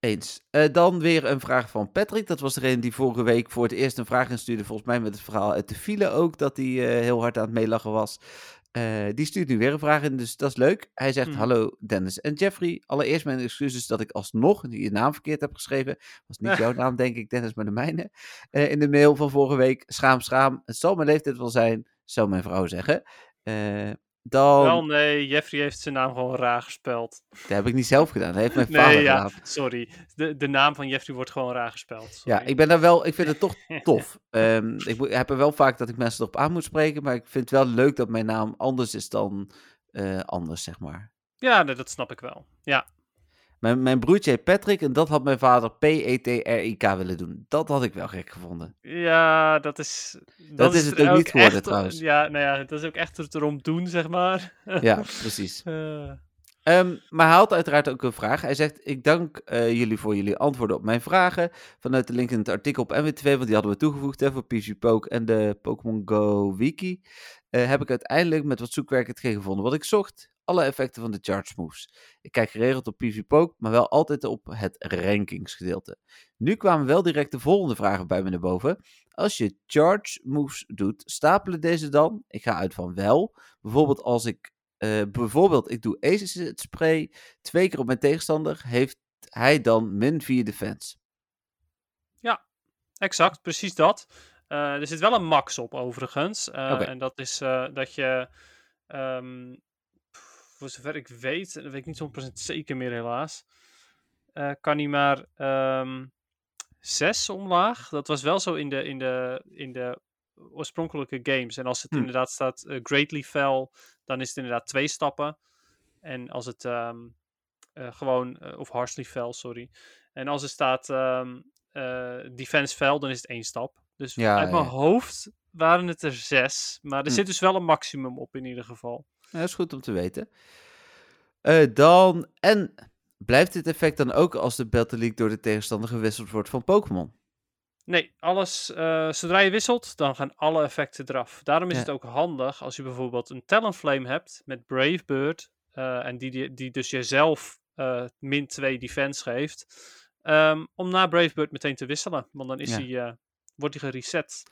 Eens. Eh, dan weer een vraag van Patrick. Dat was degene die vorige week voor het eerst een vraag instuurde. Volgens mij met het verhaal uit de file ook. Dat hij eh, heel hard aan het meelachen was. Eh, die stuurt nu weer een vraag in, dus dat is leuk. Hij zegt: Mhm. Hallo Dennis en Jeffrey. Allereerst mijn excuses dat ik alsnog je naam verkeerd heb geschreven. Was niet jouw naam, denk ik, Dennis, maar de mijne. In de mail van vorige week. Schaam, schaam. Het zal mijn leeftijd wel zijn, zou mijn vrouw zeggen. Eh, dan. Wel, nee, Jeffrey heeft zijn naam gewoon raar gespeld. Dat heb ik niet zelf gedaan. Dat heeft mijn vader Nee, ja, gedaan. sorry. De, de naam van Jeffrey wordt gewoon raar gespeld. Ja, ik ben daar wel, ik vind het toch tof. Ehm, ik heb er wel vaak dat ik mensen erop aan moet spreken, maar ik vind het wel leuk dat mijn naam anders is dan eh, anders, zeg maar. Ja, nee, dat snap ik wel. Ja, Mijn, mijn broertje heet Patrick en dat had mijn vader P-E-T-R-I-K willen doen. Dat had ik wel gek gevonden. Ja, dat is... Dat is het ook niet geworden, echt- trouwens. Ja, nou ja, dat is ook echt het erom doen, zeg maar. Ja, precies. Eh, Ehm, maar hij had uiteraard ook een vraag. Hij zegt, ik dank eh, jullie voor jullie antwoorden op mijn vragen. Vanuit de link in het artikel op MW2, want die hadden we toegevoegd hè, voor PvP Poke en de Pokémon Go wiki. eh, heb ik uiteindelijk met wat zoekwerk hetgeen gevonden wat ik zocht. Alle effecten van de charge moves. Ik kijk geregeld op PvP Poke, maar wel altijd op het rankingsgedeelte. Nu kwamen wel direct de volgende vragen bij me naar boven. Als je charge moves doet, stapelen deze dan? Ik ga uit van wel. Bijvoorbeeld als ik eh, bijvoorbeeld, ik doe Acid Spray twee keer op mijn tegenstander. Heeft hij dan min 4 defense? exact, precies dat. Eh, er zit wel een max op, overigens. Eh. En dat is dat je... ehm, voor zover ik weet, dat weet ik niet 100% zeker meer helaas... eh, kan hij maar ehm 6 omlaag. Dat was wel zo in de, in de, in de oorspronkelijke games. En als het Hm. inderdaad staat eh, Greatly Fell, dan is het inderdaad twee stappen. En als het ehm, eh, gewoon, of Harshly Fell, sorry. En als er staat ehm, eh, Defense Fell, dan is het één stap. Dus Ja, uit mijn hoofd waren het er zes. Maar er Hm. zit dus wel een maximum op in ieder geval. Dat is goed om te weten. Eh, dan, en blijft dit effect dan ook als de Battle League door de tegenstander gewisseld wordt van Pokémon? Nee, alles, eh, zodra je wisselt, dan gaan alle effecten eraf. Daarom is Ja. het ook handig als je bijvoorbeeld een Talonflame hebt met Brave Bird. eh, en die, die, die dus jezelf min 2 defense geeft. ehm, om na Brave Bird meteen te wisselen. Want dan is Ja. eh, wordt hij gereset.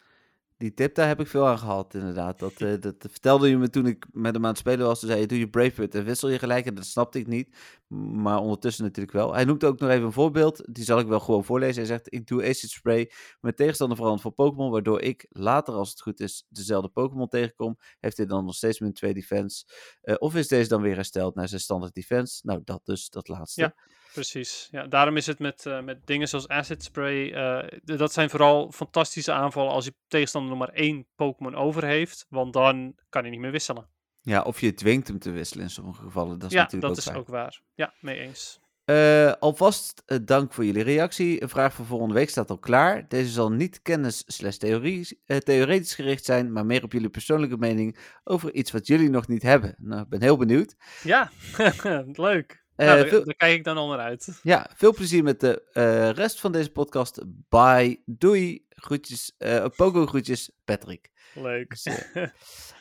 Die tip, daar heb ik veel aan gehad, inderdaad. Dat, eh, dat vertelde je me toen ik met hem aan het spelen was. Toen zei je, doe je Bravebird en wissel je gelijk. En dat snapte ik niet. Maar ondertussen natuurlijk wel. Hij noemt ook nog even een voorbeeld. Die zal ik wel gewoon voorlezen. Hij zegt, ik doe Acid Spray met tegenstander veranderd voor Pokémon. Waardoor ik later, als het goed is, dezelfde Pokémon tegenkom. Heeft hij dan nog steeds min 2 defense? Eh, of is deze dan weer hersteld naar zijn standaard defense? Nou, dat dus, dat laatste. Ja. Precies. Ja, daarom is het met, eh, met dingen zoals Acid Spray. eh, dat zijn vooral fantastische aanvallen als je tegenstander nog maar één Pokémon over heeft. Want dan kan hij niet meer wisselen. Ja, of je dwingt hem te wisselen in sommige gevallen. Dat is ja, natuurlijk dat ook is fijn. ook waar. Ja, mee eens. Eh, alvast dank voor jullie reactie. Een vraag voor volgende week staat al klaar. Deze zal niet kennis slash theorie, theoretisch gericht zijn, maar meer op jullie persoonlijke mening over iets wat jullie nog niet hebben. Nou, ik ben heel benieuwd. Ja, leuk. Eh, nou, daar, veel- daar kijk ik dan al naar uit. Ja, veel plezier met de eh, rest van deze podcast. Bye. Doei. Groetjes. eh Pogo groetjes, Patrick. Leuk. Dus, eh,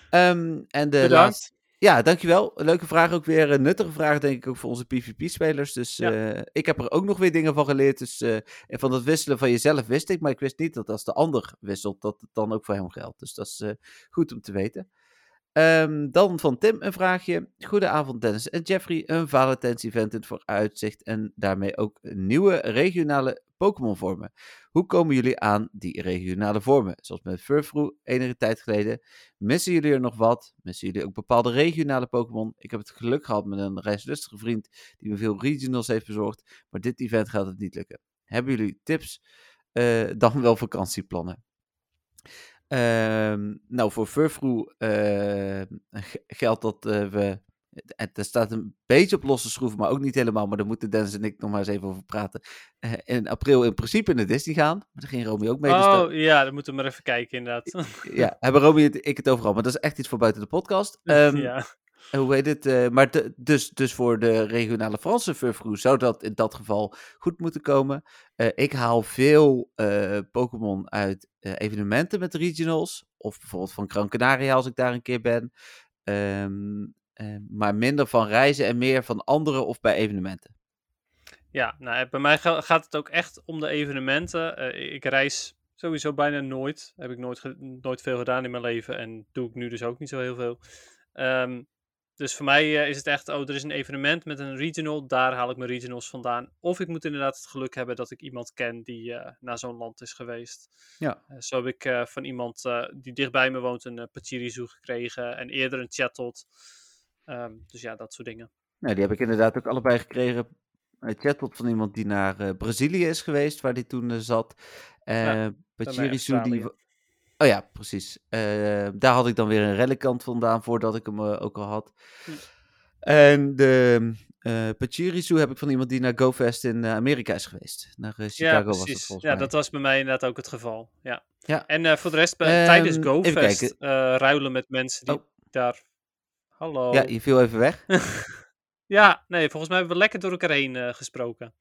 Ehm, en de Bedankt. laatste. Ja, dankjewel. Leuke vraag ook weer. Een nuttige vraag, denk ik, ook voor onze PvP-spelers. Dus Ja. eh, ik heb er ook nog weer dingen van geleerd. Dus eh, en van dat wisselen van jezelf wist ik. Maar ik wist niet dat als de ander wisselt, dat het dan ook voor hem geldt. Dus dat is eh, goed om te weten. Ehm, dan van Tim een vraagje. Goedenavond Dennis en Jeffrey. Een Valentijns-event in het vooruitzicht en daarmee ook nieuwe regionale Pokémon-vormen. Hoe komen jullie aan die regionale vormen? Zoals met Furfrou enige tijd geleden. Missen jullie er nog wat? Missen jullie ook bepaalde regionale Pokémon? Ik heb het geluk gehad met een reislustige vriend die me veel regionals heeft bezorgd. Maar dit event gaat het niet lukken. Hebben jullie tips? Eh, dan wel vakantieplannen. Ehm, nou, voor Furfrou eh, g- geldt dat eh, we... Het er staat een beetje op losse schroeven, maar ook niet helemaal. Maar daar moeten Dennis en ik nog maar eens even over praten. Eh, in april in principe naar Disney gaan. Maar daar ging Romy ook mee. dus Oh ja, dan moeten we maar even kijken inderdaad. ja, hebben Romy en ik het overal. Maar dat is echt iets voor buiten de podcast. Ehm, ja. Hoe heet het? eh, maar dus, dus voor de regionale Franse Furfrou zou dat in dat geval goed moeten komen. Eh, ik haal veel eh, Pokémon uit evenementen met regionals. Of bijvoorbeeld van Gran Canaria als ik daar een keer ben. Ehm, eh, maar minder van reizen en meer van anderen of bij evenementen. Ja, nou, bij mij ga- gaat het ook echt om de evenementen. Ik reis sowieso bijna nooit. Heb ik nooit, nooit veel gedaan in mijn leven en doe ik nu dus ook niet zo heel veel. Ehm, dus voor mij eh, is het echt, oh, er is een evenement met een regional, daar haal ik mijn regionals vandaan. Of ik moet inderdaad het geluk hebben dat ik iemand ken die eh, naar zo'n land is geweest. Ja. Eh, zo heb ik van iemand die dichtbij me woont een uh, Pachirisu gekregen en eerder een Chatot. Ehm, dus ja, dat soort dingen. Nou, die heb ik inderdaad ook allebei gekregen. Een chatbot van iemand die naar Brazilië is geweest, waar die toen zat. Ja, Eh Pachirisu, die... Oh ja, precies. Eh, daar had ik dan weer een relicant vandaan, voordat ik hem eh, ook al had. Hm. En de eh Pachirisu heb ik van iemand die naar GoFest in Amerika is geweest. Naar eh, Ja, Chicago was het volgens Ja, mij. dat was bij mij inderdaad ook het geval. Ja. Ja. En voor de rest, bij- tijdens Ehm, GoFest ruilen met mensen die Oh. daar... Hallo. Ja, je viel even weg. Ja, nee, volgens mij hebben we lekker door elkaar heen gesproken.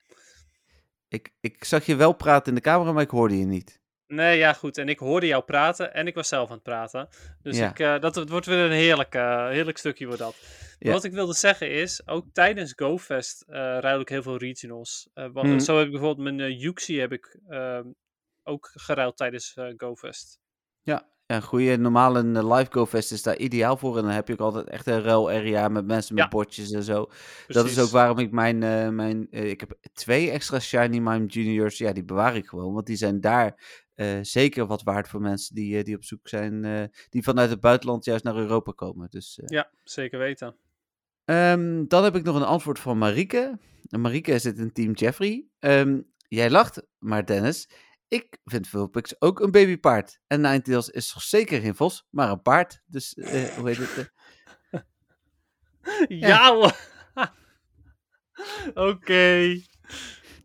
ik, ik zag je wel praten in de camera, maar ik hoorde je niet. Nee, ja, goed. En ik hoorde jou praten en ik was zelf aan het praten. Dus Ja. ik, eh, dat het wordt weer een heerlijk, eh, heerlijk stukje wordt dat. Ja. Wat ik wilde zeggen is, ook tijdens GoFest eh ruil ik heel veel regionals. Eh, wa- Mhm. Zo heb ik bijvoorbeeld mijn uh, Yuxi heb ik ehm, ook geruild tijdens GoFest. Ja, een goede normale live GoFest is daar ideaal voor. En dan heb je ook altijd echt een ruil area met mensen met Ja. bordjes en zo. Dat is ook waarom ik mijn, mijn ik heb twee extra Shiny Mime Juniors, ja, die bewaar ik gewoon. Want die zijn daar eh, zeker wat waard voor mensen die, eh, die op zoek zijn, eh, die vanuit het buitenland juist naar Europa komen. Dus, Ja, zeker weten. ehm, dan heb ik nog een antwoord van Marieke. En Marieke zit in team Jeffrey. Ehm, jij lacht, maar Dennis, ik vind Vulpix ook een babypaard. En Ninetales is toch zeker geen vos, maar een paard. Dus, hoe heet het? Ja. Oké.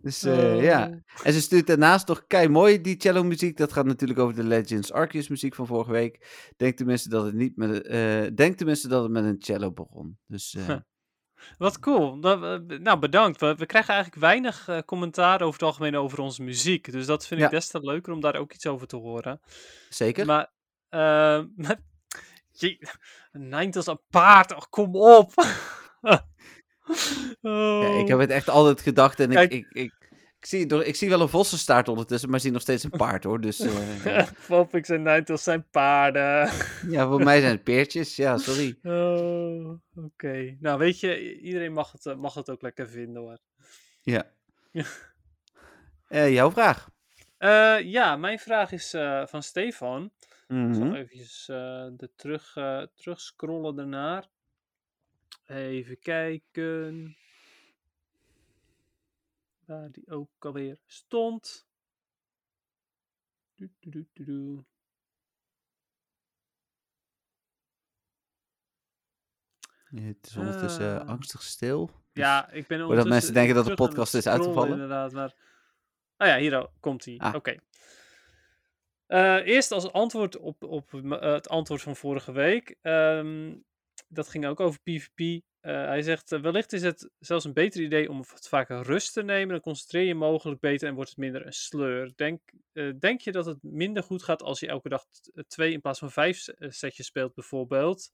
Dus eh, ja. Oh. En ze stuurt daarnaast toch kei mooi die cello muziek. Dat gaat natuurlijk over de Legends Arceus muziek van vorige week. Denk tenminste dat het niet met eh denk tenminste dat het met een cello begon. Dus eh, Wat cool. Nou, bedankt. We, we krijgen eigenlijk weinig commentaar over het algemeen over onze muziek. Dus dat vind ik Ja. des te leuker om daar ook iets over te horen. zeker. Maar, maar je, Ninetales een paard, oh, kom op. Ja, ik Oh. heb het echt altijd gedacht en ik, ik, ik, ik, zie, door, ik zie wel een vossenstaart ondertussen, maar ik zie nog steeds een paard hoor. Dus eh, ja. Vulpix en Ninetales zijn paarden. ja, voor mij zijn het peertjes. Ja, sorry. Oh, oké. Nou, weet je, iedereen mag het, eh, mag het ook lekker vinden hoor. Ja. Eh, jouw vraag. Eh, ja, mijn vraag is eh, van Stefan. Ik Mhm. zal eventjes eh de terug, eh terug scrollen daarnaar. Even kijken. Waar die ook alweer stond. Het is ondertussen Ah. angstig stil. Dus- Ja, ik ben Voordat mensen denken dat de podcast is uitgevallen. Inderdaad, maar... Oh ja, hier komt hij. Ah. Oké. Eh, eerst als antwoord op, op eh, het antwoord van vorige week. Ehm, dat ging ook over PvP. Eh, hij zegt, eh, wellicht is het zelfs een beter idee om wat vaker rust te nemen. Dan concentreer je mogelijk beter en wordt het minder een sleur. Denk, eh, denk je dat het minder goed gaat als je elke dag twee in plaats van vijf setjes speelt bijvoorbeeld?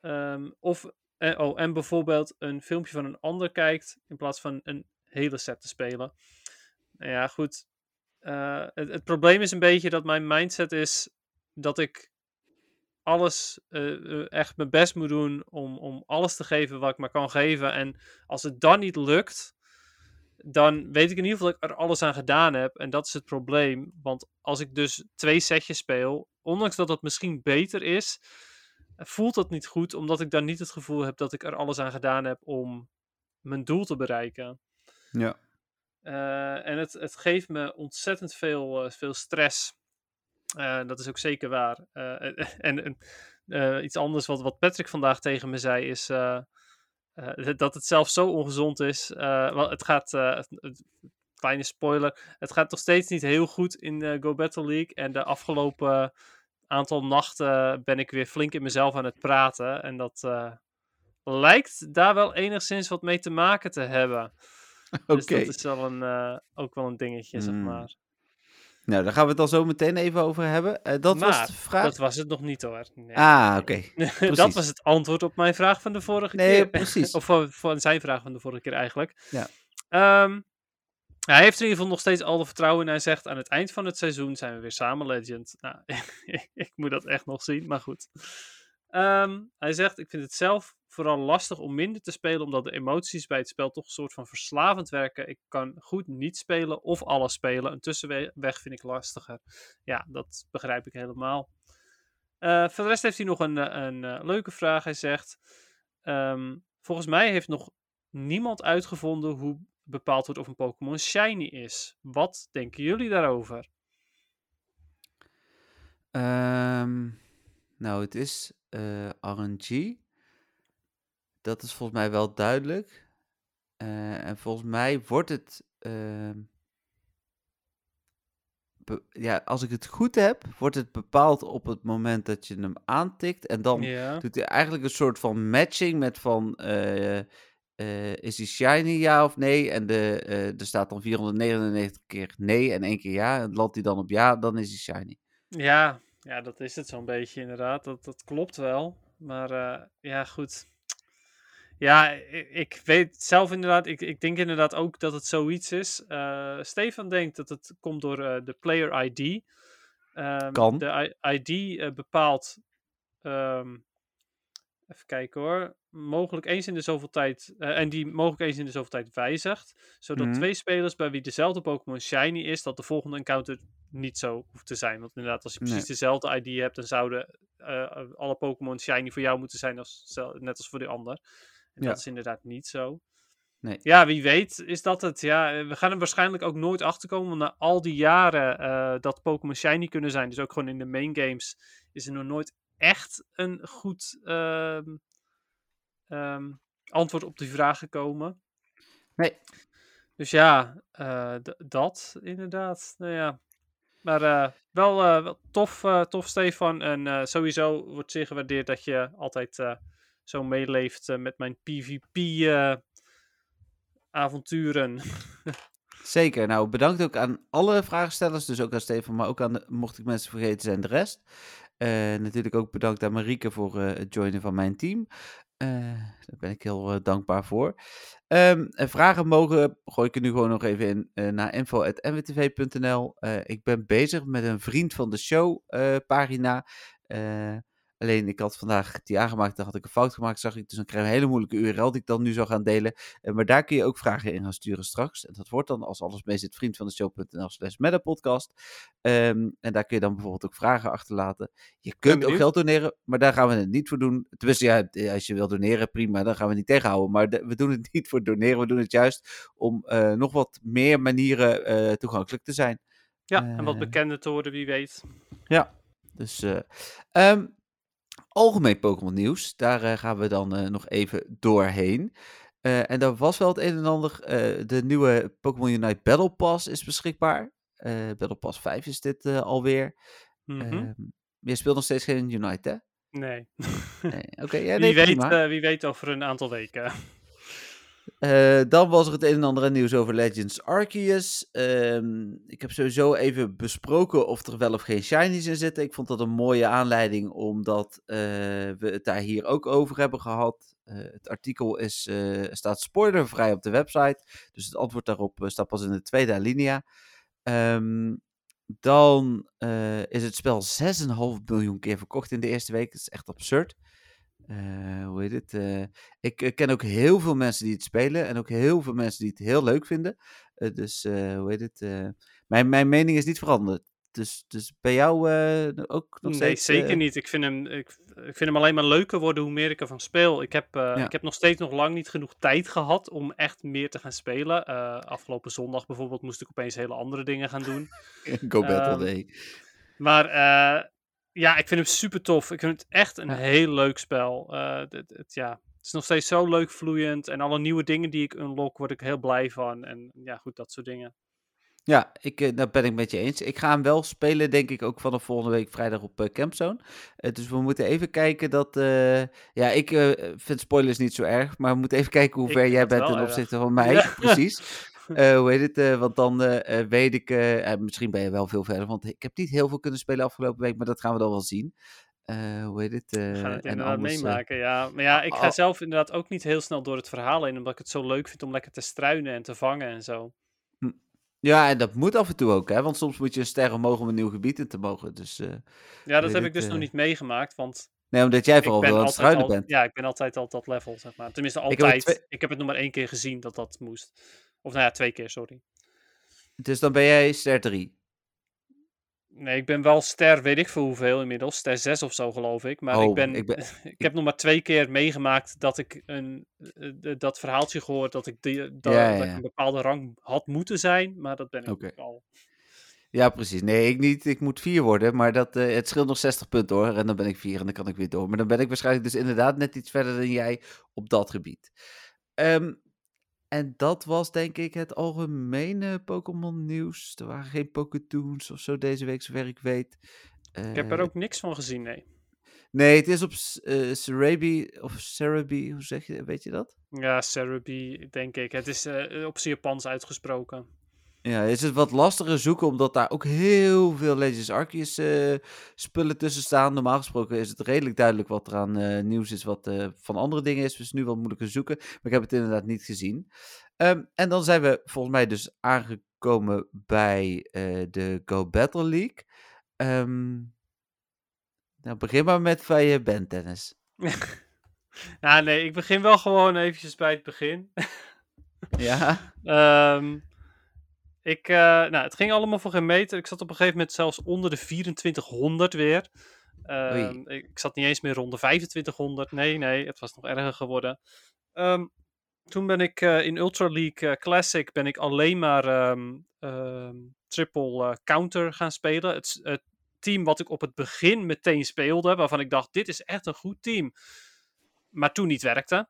Ehm, of, oh, en bijvoorbeeld een filmpje van een ander kijkt in plaats van een hele set te spelen. Nou ja, goed. Het, het probleem is een beetje dat mijn mindset is dat ik alles, eh, eh, echt mijn best moet doen om, om alles te geven wat ik maar kan geven. En als het dan niet lukt, dan weet ik in ieder geval dat ik er alles aan gedaan heb. En dat is het probleem. Want als ik dus twee setjes speel, ondanks dat het misschien beter is, voelt dat niet goed, omdat ik dan niet het gevoel heb dat ik er alles aan gedaan heb om mijn doel te bereiken. Ja. Eh, en het, het geeft me ontzettend veel, veel stress. Eh, dat is ook zeker waar. Eh, en en eh, iets anders wat, wat Patrick vandaag tegen me zei is eh, eh, dat het zelfs zo ongezond is. Eh, wel, het gaat, eh, kleine spoiler, het gaat nog steeds niet heel goed in eh, Go Battle League. En de afgelopen aantal nachten ben ik weer flink in mezelf aan het praten. En dat eh, lijkt daar wel enigszins wat mee te maken te hebben. Oké. Dus dat is wel een, eh, ook wel een dingetje, zeg Mm. maar. Nou, daar gaan we het al zo meteen even over hebben. Eh, dat was Maar, de vraag. Dat was het nog niet hoor. Nee. Ah, oké. dat was het antwoord op mijn vraag van de vorige Nee, keer. precies. of van, van zijn vraag van de vorige keer eigenlijk. Ja. Ehm, hij heeft er in ieder geval nog steeds al de vertrouwen in. Hij zegt aan het eind van het seizoen zijn we weer samen Legend. Nou, ik moet dat echt nog zien, maar goed. Ehm, hij zegt, ik vind het zelf vooral lastig om minder te spelen, omdat de emoties bij het spel toch een soort van verslavend werken. Ik kan goed niet spelen of alles spelen. Een tussenweg vind ik lastiger. Ja, dat begrijp ik helemaal. Eh, voor de rest heeft hij nog een, eh, een eh, leuke vraag. Hij zegt: ehm, Volgens mij heeft nog niemand uitgevonden hoe bepaald wordt of een Pokémon shiny is. Wat denken jullie daarover? Ehm, nou, het is eh, RNG. dat is volgens mij wel duidelijk. Eh, en volgens mij wordt het. ehm, ja, als ik het goed heb, wordt het bepaald op het moment dat je hem aantikt. En dan doet hij eigenlijk een soort van matching met van. eh, is hij shiny ja of nee? En de, er staat dan 499 keer nee en één keer ja. En landt hij dan op ja, dan is hij shiny. Ja, ja, dat is het zo'n beetje inderdaad. Dat, dat klopt wel. Maar eh, ja, goed. Ja, ik, ik weet zelf inderdaad, ik, ik denk inderdaad ook dat het zoiets is. Eh, Stefan denkt dat het komt door eh, de player ID. Ehm, Kan. De I- ID bepaalt, ehm, even kijken hoor, mogelijk eens in de zoveel tijd, eh, en die mogelijk eens in de zoveel tijd wijzigt. Zodat Mhm. twee spelers bij wie dezelfde Pokémon Shiny is, dat de volgende encounter niet zo hoeft te zijn. Want inderdaad, als je precies Nee. dezelfde ID hebt, dan zouden eh, alle Pokémon Shiny voor jou moeten zijn, als, net als voor de ander. En Ja. dat is inderdaad niet zo. Nee. Ja, wie weet is dat het. Ja, eh, we gaan er waarschijnlijk ook nooit achter komen. Want na al die jaren dat Pokémon Shiny kunnen zijn, dus ook gewoon in de main games, is er nog nooit echt een goed ehm, ehm, antwoord op die vraag gekomen. Nee. Dus ja, eh, dat inderdaad. Nou ja. Maar eh, wel, eh, wel tof, tof, Stefan. En sowieso wordt zeer gewaardeerd dat je altijd zo meeleeft met mijn PvP-avonturen. Zeker. Nou, bedankt ook aan alle vraagstellers. Dus ook aan Stefan, maar ook aan, de- mocht ik mensen vergeten zijn, de rest. Eh, natuurlijk ook bedankt aan Marieke voor het joinen van mijn team. Eh, daar ben ik heel eh, dankbaar voor. Ehm, en vragen mogen, gooi ik er nu gewoon nog even in, eh, naar info.nwtv.nl. Eh, ik ben bezig met een vriend van de show pagina. Alleen, ik had vandaag die aangemaakt, dan had ik een fout gemaakt, zag ik. Dus dan krijg ik een hele moeilijke URL die ik dan nu zou gaan delen. Maar daar kun je ook vragen in gaan sturen straks. En dat wordt dan, als alles mee zit, vriendvandeshow.nl slash metapodcast. Ehm, en daar kun je dan bijvoorbeeld ook vragen achterlaten. Je kunt ook geld doneren, maar daar gaan we het niet voor doen. Tenminste, ja, als je wil doneren, prima, dan gaan we niet tegenhouden. Maar de- we doen het niet voor doneren, we doen het juist om eh, nog wat meer manieren eh, toegankelijk te zijn. Ja, en wat Eh. bekender te worden, wie weet. Ja, dus eh, ehm, algemeen Pokémon nieuws, daar eh, gaan we dan eh, nog even doorheen. Eh, en daar was wel het een en ander. de nieuwe Pokémon Unite Battle Pass is beschikbaar. Battle Pass 5 is dit alweer. Mhm. Ehm, je speelt nog steeds geen Unite, hè? nee. Nee, Oké, ja, nee, wie, weet, wie weet over een aantal weken. Eh, dan was er het een en ander nieuws over Legends Arceus. Ehm, ik heb sowieso even besproken of er wel of geen shinies in zitten. Ik vond dat een mooie aanleiding, omdat eh, we het daar hier ook over hebben gehad. Eh, het artikel is, staat spoilervrij op de website. Dus het antwoord daarop staat pas in de tweede alinea. Ehm, dan is het spel 6,5 miljoen keer verkocht in de eerste week. Dat is echt absurd. Eh, hoe heet het? Eh, ik eh, ken ook heel veel mensen die het spelen en ook heel veel mensen die het heel leuk vinden. Eh, dus hoe heet het? mijn, mijn mening is niet veranderd. Dus, dus bij jou ook nog Nee, steeds? zeker eh, niet. Ik vind, hem, ik, ik vind hem alleen maar leuker worden hoe meer ik ervan speel. Ik heb, ik heb nog steeds nog lang niet genoeg tijd gehad om echt meer te gaan spelen. Afgelopen zondag bijvoorbeeld moest ik opeens hele andere dingen gaan doen. Go Battle Ehm, Day. Maar ja, ik vind hem super tof. Ik vind het echt een Ja. heel leuk spel. Eh, het, het- ja, het is nog steeds zo leuk vloeiend. En alle nieuwe dingen die ik unlock, word ik heel blij van. En ja, goed, dat soort dingen. Ja, ik, eh, daar ben ik met je eens. Ik ga hem wel spelen, denk ik, ook vanaf volgende week vrijdag op eh, Campzone. Dus we moeten even kijken dat... ja, ik vind spoilers niet zo erg, maar we moeten even kijken hoe ver jij dat bent ten erg. opzichte van mij. Ja. Precies. Eh, hoe heet het? eh, want dan eh, weet ik... misschien ben je wel veel verder, want ik heb niet heel veel kunnen spelen afgelopen week, maar dat gaan we dan wel zien. Hoe heet het? We gaan het inderdaad anders, meemaken, ja. Maar ja, ik ga al- zelf inderdaad ook niet heel snel door het verhaal heen. Omdat ik het zo leuk vind om lekker te struinen en te vangen en zo. ja, en dat moet af en toe ook, hè? Want soms moet je een ster omhoog om een nieuw gebied in te mogen. Dus, Ja, dat heb ik, ik dus nog niet meegemaakt. Want nee, omdat jij ik vooral wel aan het altijd struinen al, bent. ja, ik ben altijd al dat level, zeg maar. Tenminste, heb altijd. Ik, twee- heb het nog maar één keer gezien dat dat moest. Of nou ja, twee keer, sorry. Dus dan ben jij ster 3. Nee, ik ben wel ster, weet ik veel hoeveel inmiddels. Ster 6 of zo, geloof ik. Maar Oh, ik, ben, ik ben- ik heb nog maar twee keer meegemaakt dat ik een, eh, eh, dat verhaaltje gehoord dat ik, die, dat, Ja, ja, dat ik ja. een bepaalde rang had moeten zijn. Maar dat ben ik al. Ja, precies. Nee, ik niet. Ik moet vier worden, maar dat, eh, het scheelt nog 60 punten hoor. En dan ben ik vier en dan kan ik weer door. Maar dan ben ik waarschijnlijk dus inderdaad net iets verder dan jij op dat gebied. Ehm, en dat was denk ik het algemene Pokémon nieuws. Er waren geen Pokétoons of zo deze week, zover ik weet. Ik heb er Eh, ook niks van gezien, nee. Nee, het is op uh, Cerebi of Cerebi, hoe zeg je, weet je dat? Ja, Cerebi, denk ik. Het is eh, op zijn Japans uitgesproken. Ja, is het wat lastiger zoeken, omdat daar ook heel veel Legends Arceus eh, spullen tussen staan. Normaal gesproken is het redelijk duidelijk wat er aan eh, nieuws is, wat eh, van andere dingen is. Dus nu wat moeilijker zoeken, maar ik heb het inderdaad niet gezien. Ehm, en dan zijn we volgens mij dus aangekomen bij de Go Battle League. Ehm, nou, begin maar met van je band, Dennis. Ja, nee, ik begin wel gewoon eventjes bij het begin. Ja? Ehm, ik, eh, nou, het ging allemaal voor geen meter. Ik zat op een gegeven moment zelfs onder de 2400 weer. Ehm, ik, zat niet eens meer rond de 2500. Nee, nee, het was nog erger geworden. Ehm, toen ben ik eh, in Ultra League eh, Classic ben ik alleen maar ehm, triple counter gaan spelen. Het, het team wat ik op het begin meteen speelde, waarvan ik dacht, dit is echt een goed team. Maar toen niet werkte.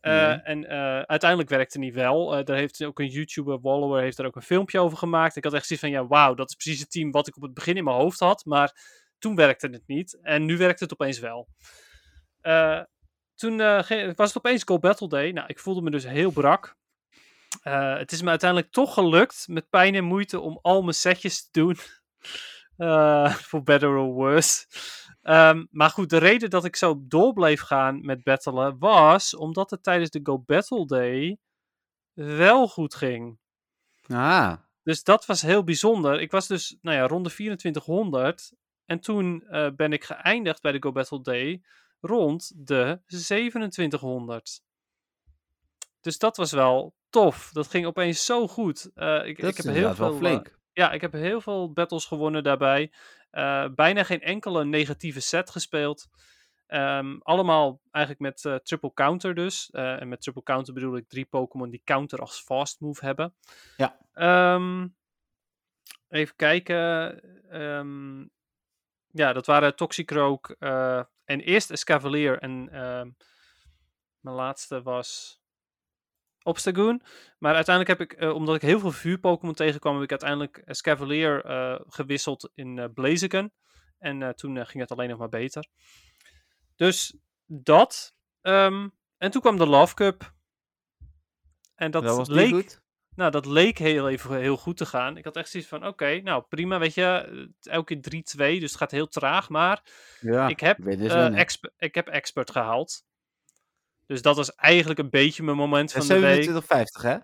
Eh. En eh, uiteindelijk werkte niet wel. Eh daar heeft ook een YouTuber, Wallower, heeft er ook een filmpje over gemaakt. Ik had echt zoiets van, ja, wauw, dat is precies het team wat ik op het begin in mijn hoofd had. Maar toen werkte het niet. En nu werkt het opeens wel. Toen was het opeens Go Battle Day. Nou, ik voelde me dus heel brak. Het is me uiteindelijk toch gelukt, met pijn en moeite, om al mijn setjes te doen. For better or worse. Ehm, maar goed, de reden dat ik zo door bleef gaan met battelen was omdat het tijdens de Go Battle Day wel goed ging. Ah, Dus dat was heel bijzonder. Ik was dus, nou ja, rond de 2400. En toen eh, ben ik geëindigd bij de Go Battle Day rond de 2700. Dus dat was wel tof. Dat ging opeens zo goed. Eh, ik, dat ik heb heel veel, eh, flink. ja, ik heb heel veel battles gewonnen daarbij. Eh, bijna geen enkele negatieve set gespeeld. Ehm, allemaal eigenlijk met eh, triple counter dus. Eh, en met triple counter bedoel ik drie Pokémon die counter als fast move hebben. Ja. Ehm, even kijken. Ehm, ja, dat waren Toxicroak eh en eerst Escavalier en mijn laatste was Obstagoon. Maar uiteindelijk heb ik, eh, omdat ik heel veel vuur-Pokémon tegenkwam, heb ik uiteindelijk Escavalier eh gewisseld in eh Blaziken. En toen ging het alleen nog maar beter. Dus dat. Ehm, en toen kwam de Love Cup. En dat, leek, goed. nou, dat leek heel even heel goed te gaan. Ik had echt zoiets van, oké, nou prima, weet je, elke keer 3-2, dus het gaat heel traag. Maar Ja, ik, heb, exp- ik heb expert gehaald. Dus dat was eigenlijk een beetje mijn moment En van de week. 27,50 hè?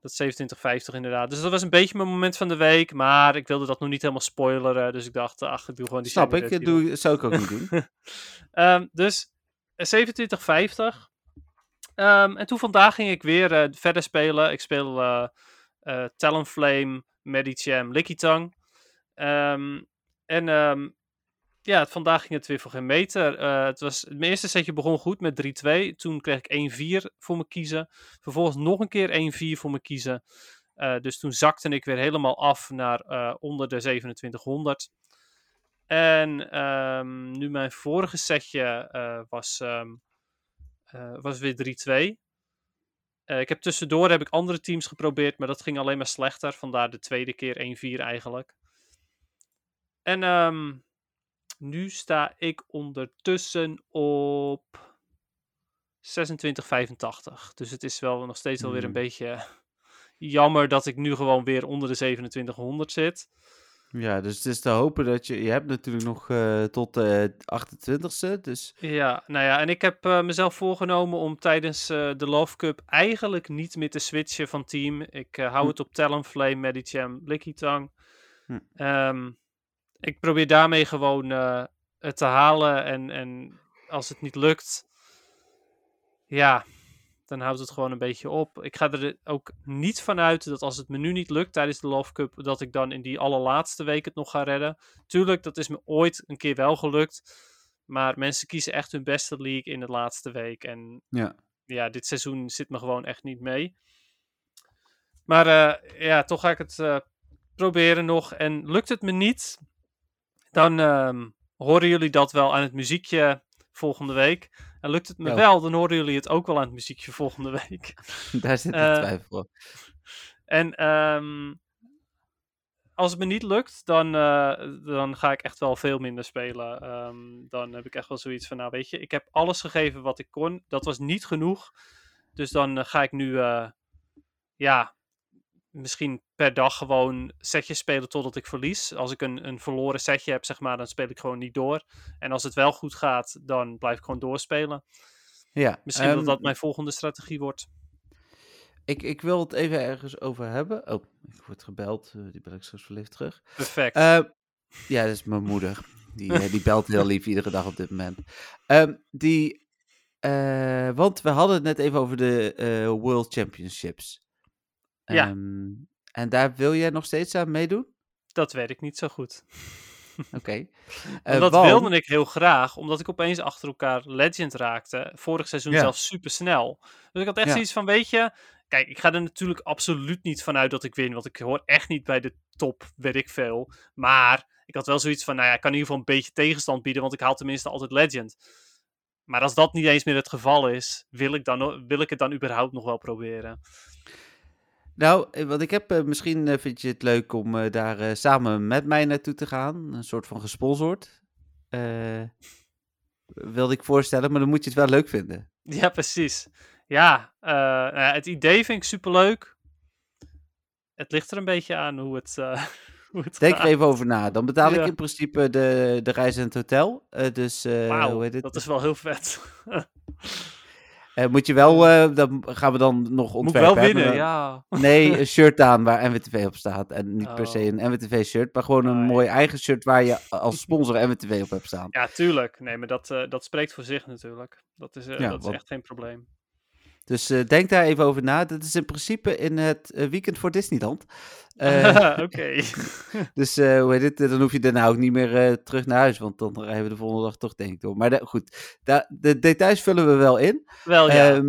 Dat is 27,50 inderdaad. Dus dat was een beetje mijn moment van de week. Maar ik wilde dat nog niet helemaal spoileren. Dus ik dacht, ach, ik doe gewoon die Snap ik, dat doe, zou ik ook niet doen. Ehm, dus eh, 27,50. Ehm, en toen vandaag ging ik weer eh, verder spelen. Ik speel eh eh, Talonflame, Medicham, Lickitung. Ehm en ehm, ja, het- vandaag ging het weer voor geen meter. Eh, het was, mijn eerste setje begon goed met 3-2. Toen kreeg ik 1-4 voor me kiezen. Vervolgens nog een keer 1-4 voor me kiezen. Eh, dus toen zakte ik weer helemaal af naar eh, onder de 2700. En ehm, nu mijn vorige setje was, eh, was weer 3-2. Eh, ik heb tussendoor heb ik andere teams geprobeerd, maar dat ging alleen maar slechter. Vandaar de tweede keer 1-4 eigenlijk. En ehm, nu sta ik ondertussen op 26,85. Dus het is wel nog steeds wel weer een Hmm. beetje jammer dat ik nu gewoon weer onder de 2700 zit. Ja, dus het is te hopen dat je... Je hebt natuurlijk nog eh, tot de 28ste, dus... Ja, nou ja, en ik heb eh, mezelf voorgenomen om tijdens eh, de Love Cup eigenlijk niet meer te switchen van team. Ik eh, hou Hm. het op Talonflame, Medicham, Lickitung. Hm. Ehm, ik probeer daarmee gewoon eh, het te halen en, en als het niet lukt, ja, dan houdt het gewoon een beetje op. Ik ga er ook niet van uit dat als het me nu niet lukt tijdens de Love Cup, dat ik dan in die allerlaatste week het nog ga redden. Tuurlijk, dat is me ooit een keer wel gelukt. Maar mensen kiezen echt hun beste league in de laatste week. En Ja. ja, dit seizoen zit me gewoon echt niet mee. Maar eh, ja, toch ga ik het eh, proberen nog. En lukt het me niet, dan ehm, horen jullie dat wel aan het muziekje volgende week. En lukt het me wel, dan horen jullie het ook wel aan het muziekje volgende week. Daar zit de Eh, twijfel op. En ehm, als het me niet lukt, dan, eh, dan ga ik echt wel veel minder spelen. Ehm, dan heb ik echt wel zoiets van, nou weet je, ik heb alles gegeven wat ik kon. Dat was niet genoeg. Dus dan eh, ga ik nu, ja, misschien per dag gewoon setjes spelen totdat ik verlies. Als ik een, een verloren setje heb, zeg maar, dan speel ik gewoon niet door. En als het wel goed gaat, dan blijf ik gewoon doorspelen. Ja, Misschien ehm, dat dat mijn volgende strategie wordt. ik, ik wil het even ergens over hebben. Oh, ik word gebeld. eh, die bel ik straks even terug. Perfect. Eh, ja, dat is mijn moeder. Die, eh, die belt heel lief iedere dag op dit moment. Ehm, die, eh, want we hadden het net even over de World Championships. Ja. Ehm, en daar wil jij nog steeds aan meedoen? dat weet ik niet zo goed. Oké. Eh, dat want- wilde ik heel graag, omdat ik opeens achter elkaar Legend raakte. Vorig seizoen Ja. zelfs super snel. Dus ik had echt Ja. zoiets van, weet je... Kijk, ik ga er natuurlijk absoluut niet vanuit dat ik win. Want ik hoor echt niet bij de top, weet ik veel. Maar ik had wel zoiets van, nou ja, ik kan in ieder geval een beetje tegenstand bieden. Want ik haal tenminste altijd Legend. Maar als dat niet eens meer het geval is, wil ik, dan, wil ik het dan überhaupt nog wel proberen. Nou, eh, want ik heb eh, misschien eh, vind je het leuk om daar samen met mij naartoe te gaan. Een soort van gesponsord. Wilde ik voorstellen, maar dan moet je het wel leuk vinden. Ja, precies. Ja, nou het idee vind ik superleuk. Het ligt er een beetje aan hoe het, hoe het Denk er even over na. Dan betaal ik in principe de, de reis en het hotel. Dus Wauw, hoe heet het? dat is wel heel vet. Eh, moet je wel, eh, dan gaan we dan nog Moet ontwerpen. wel hè, winnen, maar ja. Nee, een shirt aan waar NWTV op staat. En niet per se Oh. een NWTV-shirt, maar gewoon een mooi eigen shirt waar je als sponsor NWTV op hebt staan. Ja, tuurlijk. Nee, maar dat, eh, dat spreekt voor zich natuurlijk. Dat is, eh, Ja, dat is echt geen probleem. Dus eh, denk daar even over na. Dat is in principe in het eh, weekend voor Disneyland. Eh, Oké. dus hoe heet het? Dan hoef je daarna ook niet meer terug naar huis. Want dan rijden we de volgende dag toch denk ik door. Maar goed, da- de details vullen we wel in. Wel ja. Ehm,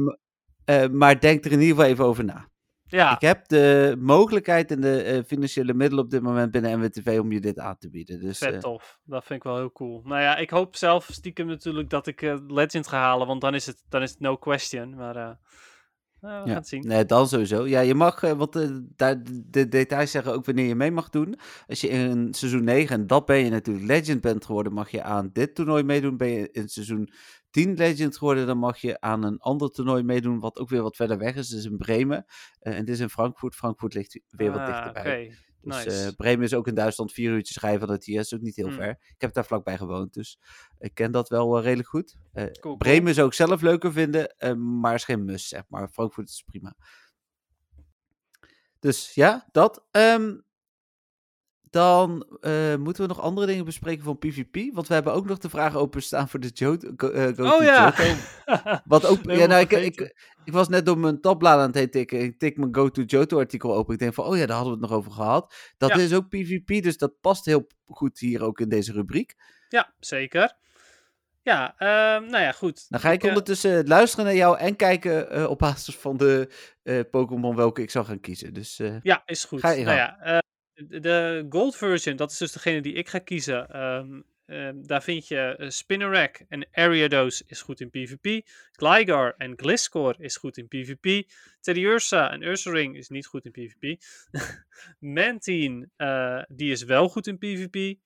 eh, maar denk er in ieder geval even over na. Ja, Ik heb de mogelijkheid en de eh, financiële middelen op dit moment binnen NWTV om je dit aan te bieden. Dus vet eh, tof. Dat vind ik wel heel cool. Nou ja, ik hoop zelf stiekem natuurlijk dat ik eh, Legend ga halen. Want dan is het, dan is het no question. Maar eh, we gaan het zien. Nee, dan sowieso. Ja, je mag, want daar, de details zeggen ook wanneer je mee mag doen. Als je in seizoen 9, en dat ben je natuurlijk Legend bent geworden, mag je aan dit toernooi meedoen. Ben je in seizoen 10 Legend geworden, dan mag je aan een ander toernooi meedoen, wat ook weer wat verder weg is. Is in Bremen. Eh, en dit is in Frankfurt. Frankfurt ligt weer wat Ah, dichterbij. Oké, Dus nice. eh, Bremen is ook in Duitsland vier uurtjes rijden van het hier. is ook niet heel Hmm. ver. Ik heb daar vlakbij gewoond, dus ik ken dat wel eh, redelijk goed. Eh, cool. Bremen zou ik zelf leuker vinden, maar is geen must, zeg maar. Frankfurt is prima. Dus ja, dat. Ehm, dan eh, moeten we nog andere dingen bespreken van PvP. Want we hebben ook nog de vraag openstaan voor de Johto. Go, eh, Go oh to ja. Johto. Wat ook, ja, nou, ik, ik, ik was net door mijn tabbladen aan het heen tikken. Ik tik mijn Go to Johto artikel open. Ik denk van, oh ja, daar hadden we het nog over gehad. Dat Ja. is ook PvP, dus dat past heel goed hier ook in deze rubriek. Ja, zeker. Ja, ehm, nou ja, goed. Dan ga ik eh, ondertussen luisteren naar jou en kijken eh, op basis van de eh, Pokémon welke ik zou gaan kiezen. Dus eh, Ja, is goed. Ga je nou ja, eh, de, gold version, dat is dus degene die ik ga kiezen. Ehm, ehm, daar vind je uh, Spinnerack en Ariados is goed in PvP. Gligar en Gliscor is goed in PvP. Teddiursa en Ursaring is niet goed in PvP. Mantine, eh, die is wel goed in PvP.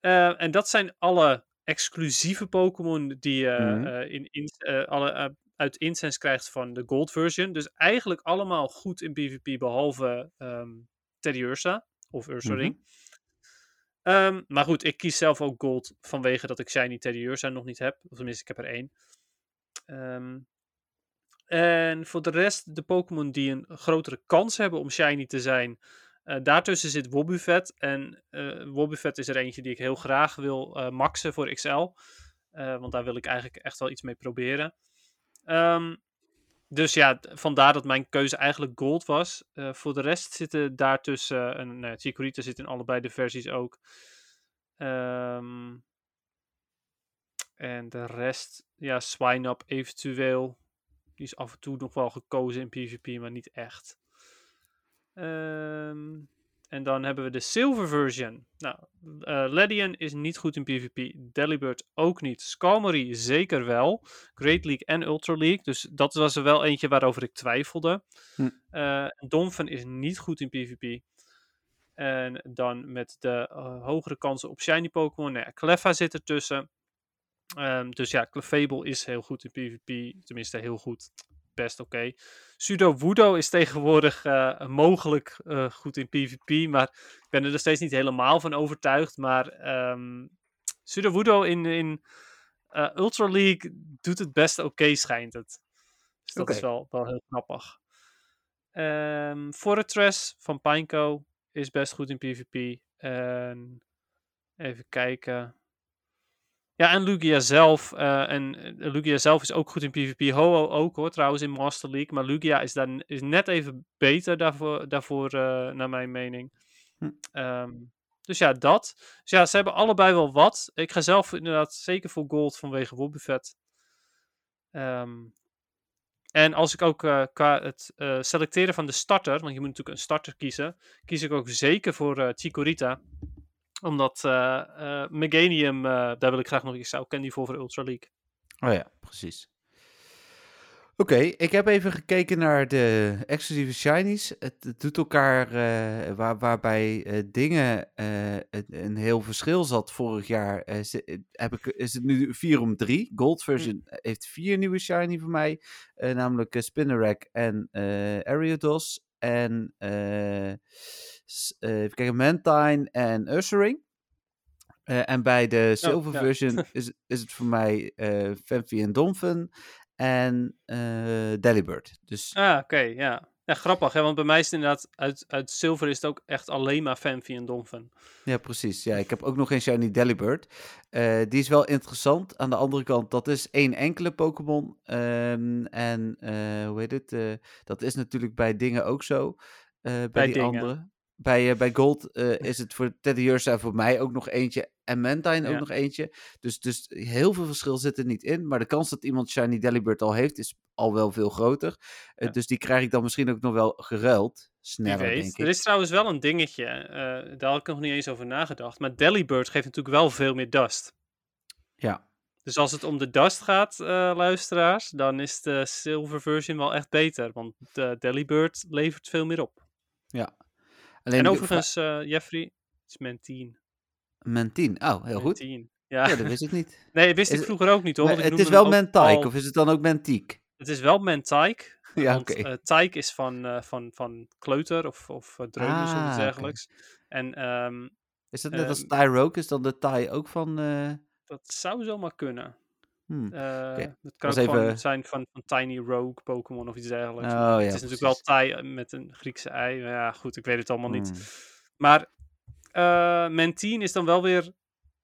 Eh, en dat zijn alle exclusieve Pokémon die je Mhm. eh, in, in, eh, alle, eh, uit incense krijgt van de gold version. Dus eigenlijk allemaal goed in PvP, behalve ehm Teddy Ursa of Ursaring. Ehm, maar goed, ik kies zelf ook gold vanwege dat ik Shiny Teddy Ursa nog niet heb. Of tenminste, ik heb er één. Ehm, en voor de rest, de Pokémon die een grotere kans hebben om Shiny te zijn. eh, daartussen zit Wobbuffet. En eh Wobbuffet is er eentje die ik heel graag wil eh, maxen voor XL. Want daar wil ik eigenlijk echt wel iets mee proberen. Ehm, dus ja, vandaar dat mijn keuze eigenlijk gold was. Eh, voor de rest zitten daartussen, en nou, Chikorita zit in allebei de versies ook. Ehm, en de rest, ja, Swineup eventueel. Die is af en toe nog wel gekozen in PvP, maar niet echt. Ehm, En dan hebben we de Silver version. Nou, eh Ledian is niet goed in PvP. Delibird ook niet. Skarmory zeker wel. Great League en Ultra League. Dus dat was er wel eentje waarover ik twijfelde. Hm. Eh, Donphan is niet goed in PvP. En dan met de eh, hogere kansen op shiny Pokémon. Nou ja, Cleffa zit ertussen. Ehm, dus ja, Clefable is heel goed in PvP. Tenminste, heel goed. Best oké. Pseudo Wudo is tegenwoordig eh, mogelijk eh, goed in PvP. Maar ik ben er nog steeds niet helemaal van overtuigd. Maar ehm Pseudo Wudo in, in eh, Ultra League doet het best oké, schijnt het. Dus dat is wel, wel heel grappig. Ehm Fortress van Pineco is best goed in PvP. En even kijken. Ja, en Lugia zelf. eh, en eh, Lugia zelf is ook goed in PvP. Ho-Oh ook hoor, trouwens in Master League. Maar Lugia is, dan, is net even beter daarvoor, daarvoor eh, naar mijn mening. Hm. Ehm, dus ja, dat. Dus ja, ze hebben allebei wel wat. Ik ga zelf inderdaad zeker voor gold vanwege Wobbuffet. Ehm en als ik ook qua het selecteren van de starter, want je moet natuurlijk een starter kiezen, kies ik ook zeker voor eh Chikorita. Omdat eh eh, Meganium, eh, daar wil ik graag nog iets zou candy voor voor Ultra League. Oh ja, precies. Oké, ik heb even gekeken naar de exclusieve shinies. Het, het doet elkaar, waar, waarbij dingen een, een heel verschil zat vorig jaar. heb ik, is het nu 4 om 3. Gold version heeft vier nieuwe shiny voor mij. namelijk Spinnerack en Ariados. En even kijken, Mantine en Ursaring. Eh, en bij de silver ja. version is, is het voor mij eh Fanfi en Donphan en eh Delibird. Dus Ah, oké, ja. Ja, grappig, hè? want bij mij is het inderdaad, uit, uit zilver is het ook echt alleen maar Fanfi en Donphan. ja, precies. Ja, ik heb ook nog geen shiny Delibird. Eh, die is wel interessant. Aan de andere kant, dat is één enkele Pokémon. Ehm, en eh, hoe heet het? Eh, dat is natuurlijk bij dingen ook zo. eh, bij, Bij die dingen. andere. Bij, eh, bij Gold eh, is het voor Teddy Ursa voor mij ook nog eentje. En Mantine ook Ja. nog eentje. Dus, dus heel veel verschil zit er niet in. Maar de kans dat iemand Shiny Delibird al heeft, is al wel veel groter. Eh, Ja. dus die krijg ik dan misschien ook nog wel geruild. Sneller, denk Er ik. is trouwens wel een dingetje, daar had ik nog niet eens over nagedacht. Maar Delibird geeft natuurlijk wel veel meer dust. Ja. Dus als het om de dust gaat, luisteraars, dan is de silver version wel echt beter. Want de Delibird levert veel meer op. Alleen en overigens, eh, Jeffrey, het is Mentine. vra- Mentine. Oh, heel goed. Ja. Ja, dat wist ik niet. nee, wist Is ik vroeger ook niet hoor. Het is wel Mentike, al- of is het dan ook Mentiek? Het is wel Mentike. Ja, oké. eh, Tyke is van, eh, van, van kleuter of, of dreumes of Ah, iets oké. dergelijks. En ehm, Is dat net als ehm, Tyroke? Is dan de Ty ook van... eh, dat zou zomaar kunnen. Hmm. Eh Het kan Was ook gewoon even- zijn van, van Tiny Rogue Pokémon of iets dergelijks. Oh, ja, het is natuurlijk wel Ty eh, met een Griekse ei. Maar ja, goed, ik weet het allemaal niet. Hmm. Maar eh Mentine is dan wel weer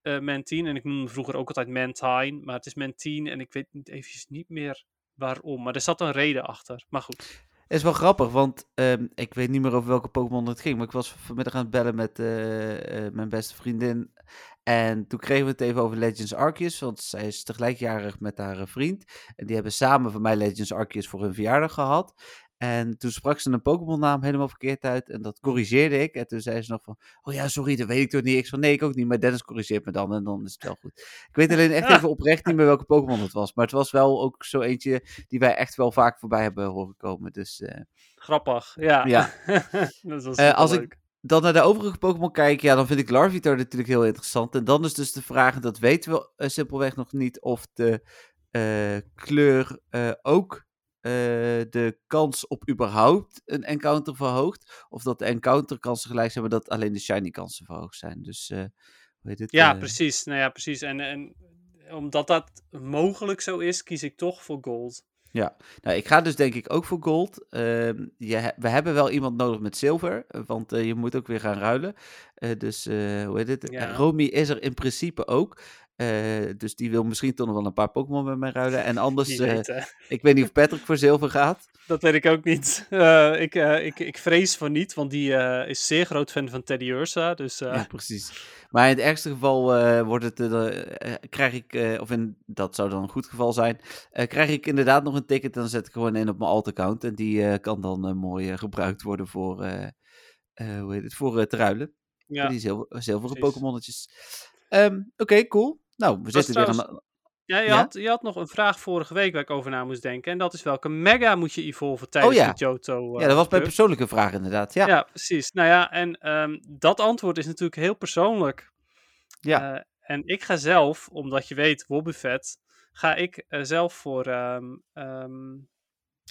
eh Mentine. En ik noemde vroeger ook altijd Mantine. Maar het is Mentine en ik weet niet, eventjes niet meer waarom. Maar er zat een reden achter. Maar goed. is wel grappig, want ehm, ik weet niet meer over welke Pokémon het ging. Maar ik was vanmiddag aan het bellen met eh, eh, mijn beste vriendin. En toen kregen we het even over Legends Arceus. Want zij is tegelijkjarig met haar eh, vriend. En die hebben samen van mij Legends Arceus voor hun verjaardag gehad. En toen sprak ze een Pokémon naam helemaal verkeerd uit. En dat corrigeerde ik. En toen zei ze nog van, oh ja, sorry, dat weet ik toch niet. Ik van, nee, ik ook niet. Maar Dennis corrigeert me dan en dan is het wel goed. Ik weet alleen echt even oprecht niet meer welke Pokémon het was. Maar het was wel ook zo eentje die wij echt wel vaak voorbij hebben horen komen. Dus eh, Grappig. Ja. Ja. dat was Eh, als ik-. Dan naar de overige Pokémon kijken, ja, dan vind ik Larvitar natuurlijk heel interessant. En dan is dus de vraag, en dat weten we eh, simpelweg nog niet, of de eh, kleur eh, ook de kans op überhaupt een encounter verhoogt. Of dat de encounterkansen gelijk zijn, maar dat alleen de shiny kansen verhoogd zijn. Dus, hoe heet het? Ja, precies. Nou ja, precies. En, en omdat dat mogelijk zo is, kies ik toch voor gold. Nou, ik ga dus denk ik ook voor gold. Ehm, je, he- we hebben wel iemand nodig met zilver, eh, want eh, je moet ook weer gaan ruilen. Eh, dus, hoe heet het? Ja. Romy is er in principe ook. Eh, dus die wil misschien toch nog wel een paar Pokémon met mij ruilen. En anders, eh, weet, ik weet niet of Patrick voor zilver gaat. Dat weet ik ook niet. Eh, ik, ik, ik vrees van niet, want die is zeer groot fan van Teddy Ursa. Dus Ja, precies. Maar in het ergste geval wordt het, krijg ik, of in, dat zou dan een goed geval zijn, krijg ik inderdaad nog een ticket. Dan zet ik gewoon in op mijn alt-account. En die kan dan mooi gebruikt worden voor, hoe heet het, voor te ruilen. Ja. Voor die zilver, zilveren. Pokémonnetjes. Ehm, Oké, cool. Nou, we zitten weer aan... Ja, je, Ja? Had, je had nog een vraag vorige week waar ik over na moest denken. En dat is welke mega moet je evolven tijdens Oh ja. de Johto? eh, Ja, dat was mijn persoonlijke vraag inderdaad. Ja, Ja. precies. Nou ja, en ehm, dat antwoord is natuurlijk heel persoonlijk. Ja. Eh, en ik ga zelf, omdat je weet, Wobbuffet, ga ik eh, zelf voor, ehm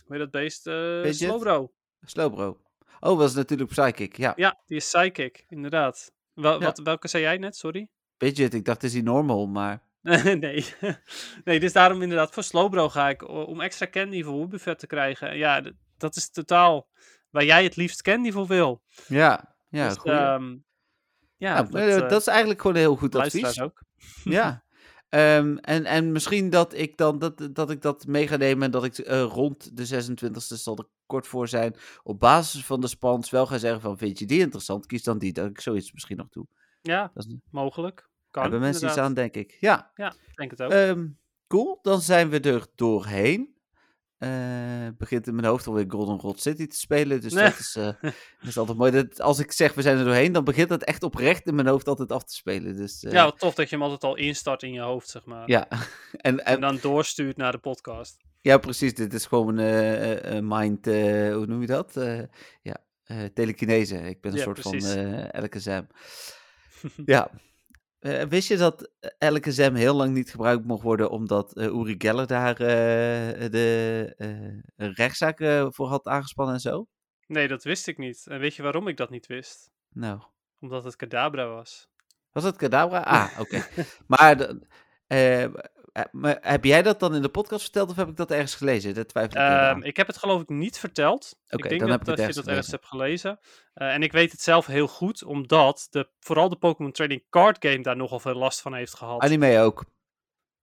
hoe heet dat beest? Eh? Slowbro. Slowbro. Oh, dat is natuurlijk Psychic. Ja, Ja, die is Psychic, inderdaad. Wel, wat, welke zei jij net, sorry? Pidgeot. Ik dacht, is hij normal, maar... nee. nee, dus daarom inderdaad voor Slowbro ga ik, om extra candy voor Wobbuffet te krijgen. Ja, dat is totaal waar jij het liefst candy voor wil. Ja, ja, dus, ehm, ja, Nou, dat, eh, eh, dat is eigenlijk gewoon een heel goed advies. ook. Ja. Ehm, en, en misschien dat ik dan dat, dat ik dat mee ga nemen en dat ik eh, rond de 26e zal er kort voor zijn. Op basis van de spans wel ga zeggen van vind je die interessant, kies dan die. Dat ik zoiets misschien nog toe. Ja, Dat is, mogelijk. Kan, hebben mensen iets inderdaad. aan, denk ik. Ja, Ja, ik denk het ook. ehm, cool. Dan zijn we er doorheen. Eh, begint in mijn hoofd alweer Golden Rod City te spelen. Dus Nee. dat, is, eh, dat is altijd mooi. Dat, als ik zeg we zijn er doorheen, dan begint het echt oprecht in mijn hoofd altijd af te spelen. Dus, eh, ja, tof dat je hem altijd al instart in je hoofd, zeg maar. ja. en, En en, dan doorstuurt naar de podcast. Ja, precies. Dit is gewoon eh, mind, hoe noem je dat? Ja, telekinese. Ik ben een Ja, soort precies. van LKSM. ja. Eh, wist je dat LKSM heel lang niet gebruikt mocht worden omdat eh, Uri Geller daar eh, de eh, rechtszaak eh, voor had aangespannen en zo? Nee, dat wist ik niet. En weet je waarom ik dat niet wist? Nou, Omdat het Kadabra was. was dat Kadabra? Ah, oké. maar eh, eh, maar heb jij dat dan in de podcast verteld of heb ik dat ergens gelezen? Dat twijfel ik aan. ik heb het geloof ik niet verteld. Oké, ik denk dan dat, heb ik dat je dat ergens hebt gelezen. Eh, en ik weet het zelf heel goed, omdat de, vooral de Pokémon Trading Card Game daar nogal veel last van heeft gehad. Anime ook.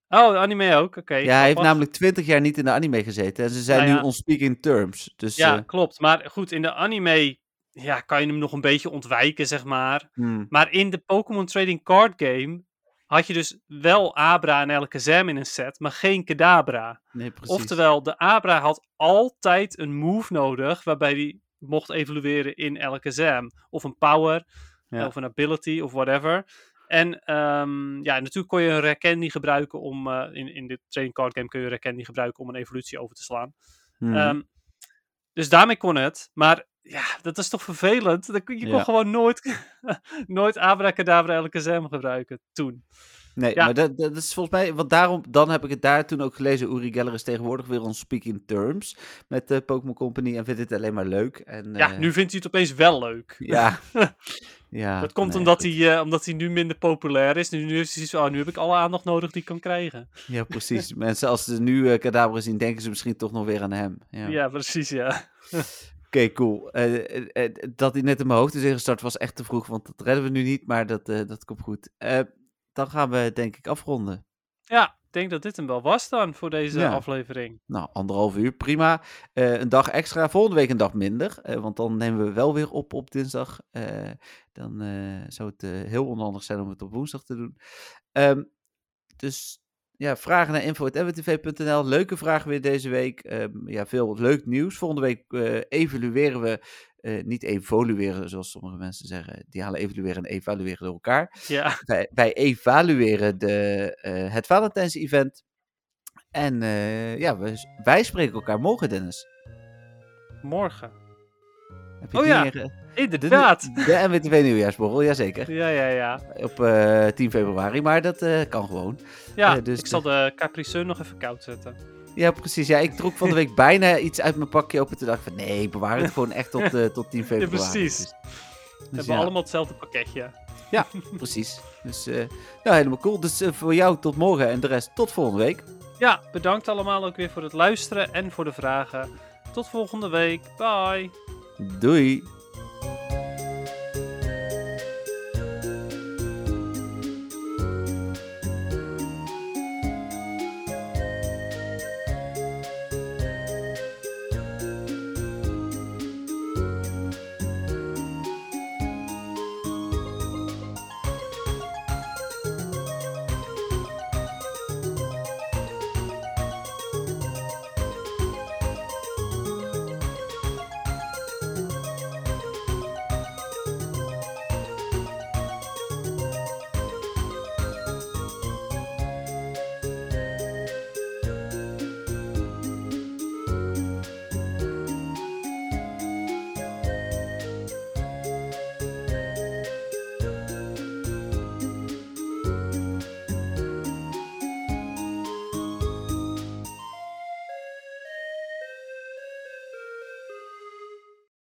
Oh, anime ook, oké. Ja, hij heeft namelijk 20 jaar niet in de anime gezeten. En ze zijn Nou ja. nu on speaking terms. Dus Ja, eh, klopt. Maar goed, in de anime ja, kan je hem nog een beetje ontwijken, zeg maar. hmm, Maar in de Pokémon Trading Card Game had je dus wel Abra en Alakazam in een set, maar geen Kadabra. nee, precies. Oftewel, de Abra had altijd een move nodig waarbij hij mocht evolueren in Alakazam. Of een power, Ja. of een ability, of whatever. En ehm, ja, natuurlijk kon je een Candy gebruiken om, eh, in, in de Trading Card Game kun je Candy gebruiken om een evolutie over te slaan. Hmm, Ehm, dus daarmee kon het. Maar ja, dat is toch vervelend? Dan kun- Je kon Ja. gewoon nooit, nooit Abracadabra Alakazam gebruiken toen. nee, ja. maar dat, dat is volgens mij... Want daarom, dan heb ik het daar toen ook gelezen. Uri Geller is tegenwoordig weer on speaking terms met de Pokémon Company. En vindt het alleen maar leuk. En, Ja, eh, nu vindt hij het opeens wel leuk. Ja. ja dat komt nee, omdat, goed. hij, eh, omdat hij nu minder populair is. Nu, nu, heeft hij zoiets van, oh, nu heb ik alle aandacht nodig die ik kan krijgen. Ja, precies. Mensen, als ze nu eh Kadabra zien, denken ze misschien toch nog weer aan hem. Ja. Ja, precies, ja. Oké, cool. Eh, eh, eh, dat hij net in mijn hoofd is ingestart was echt te vroeg, want dat redden we nu niet, maar dat, dat komt goed. Dan gaan we denk ik afronden. Ja, ik denk dat dit hem wel was dan voor deze Ja. aflevering. Nou, anderhalf uur, prima. Een dag extra, volgende week een dag minder, want dan nemen we wel weer op op dinsdag. Dan zou het heel onhandig zijn om het op woensdag te doen. Ehm, dus ja, vragen naar info.mwtv.nl. Leuke vragen weer deze week. Ehm, ja, veel leuk nieuws. Volgende week eh, evalueren we, eh, niet evolueren zoals sommige mensen zeggen. Die halen evalueren en evalueren door elkaar. Ja, Wij, wij evalueren de, eh, het Valentijns-event. En ja, wij, wij spreken elkaar morgen, Dennis. morgen. Heb je Oh ja. De, Inderdaad. de MWTV nieuwjaarsborrel, jazeker. Ja, ja, ja. Op eh 10 februari, maar dat eh, kan gewoon. Ja, Eh, dus ik zal de Capri Sun nog even koud zetten. Ja, precies. Ja, ik trok van de week bijna iets uit mijn pakje open. Toen dacht ik van nee, ik bewaar het gewoon echt tot, eh, tot 10 februari. precies. Dus, We dus hebben ja, allemaal hetzelfde pakketje. precies. Dus eh, nou, helemaal cool. Dus eh, voor jou tot morgen en de rest tot volgende week. Ja, bedankt allemaal ook weer voor het luisteren en voor de vragen. Tot volgende week. Bye. Doei!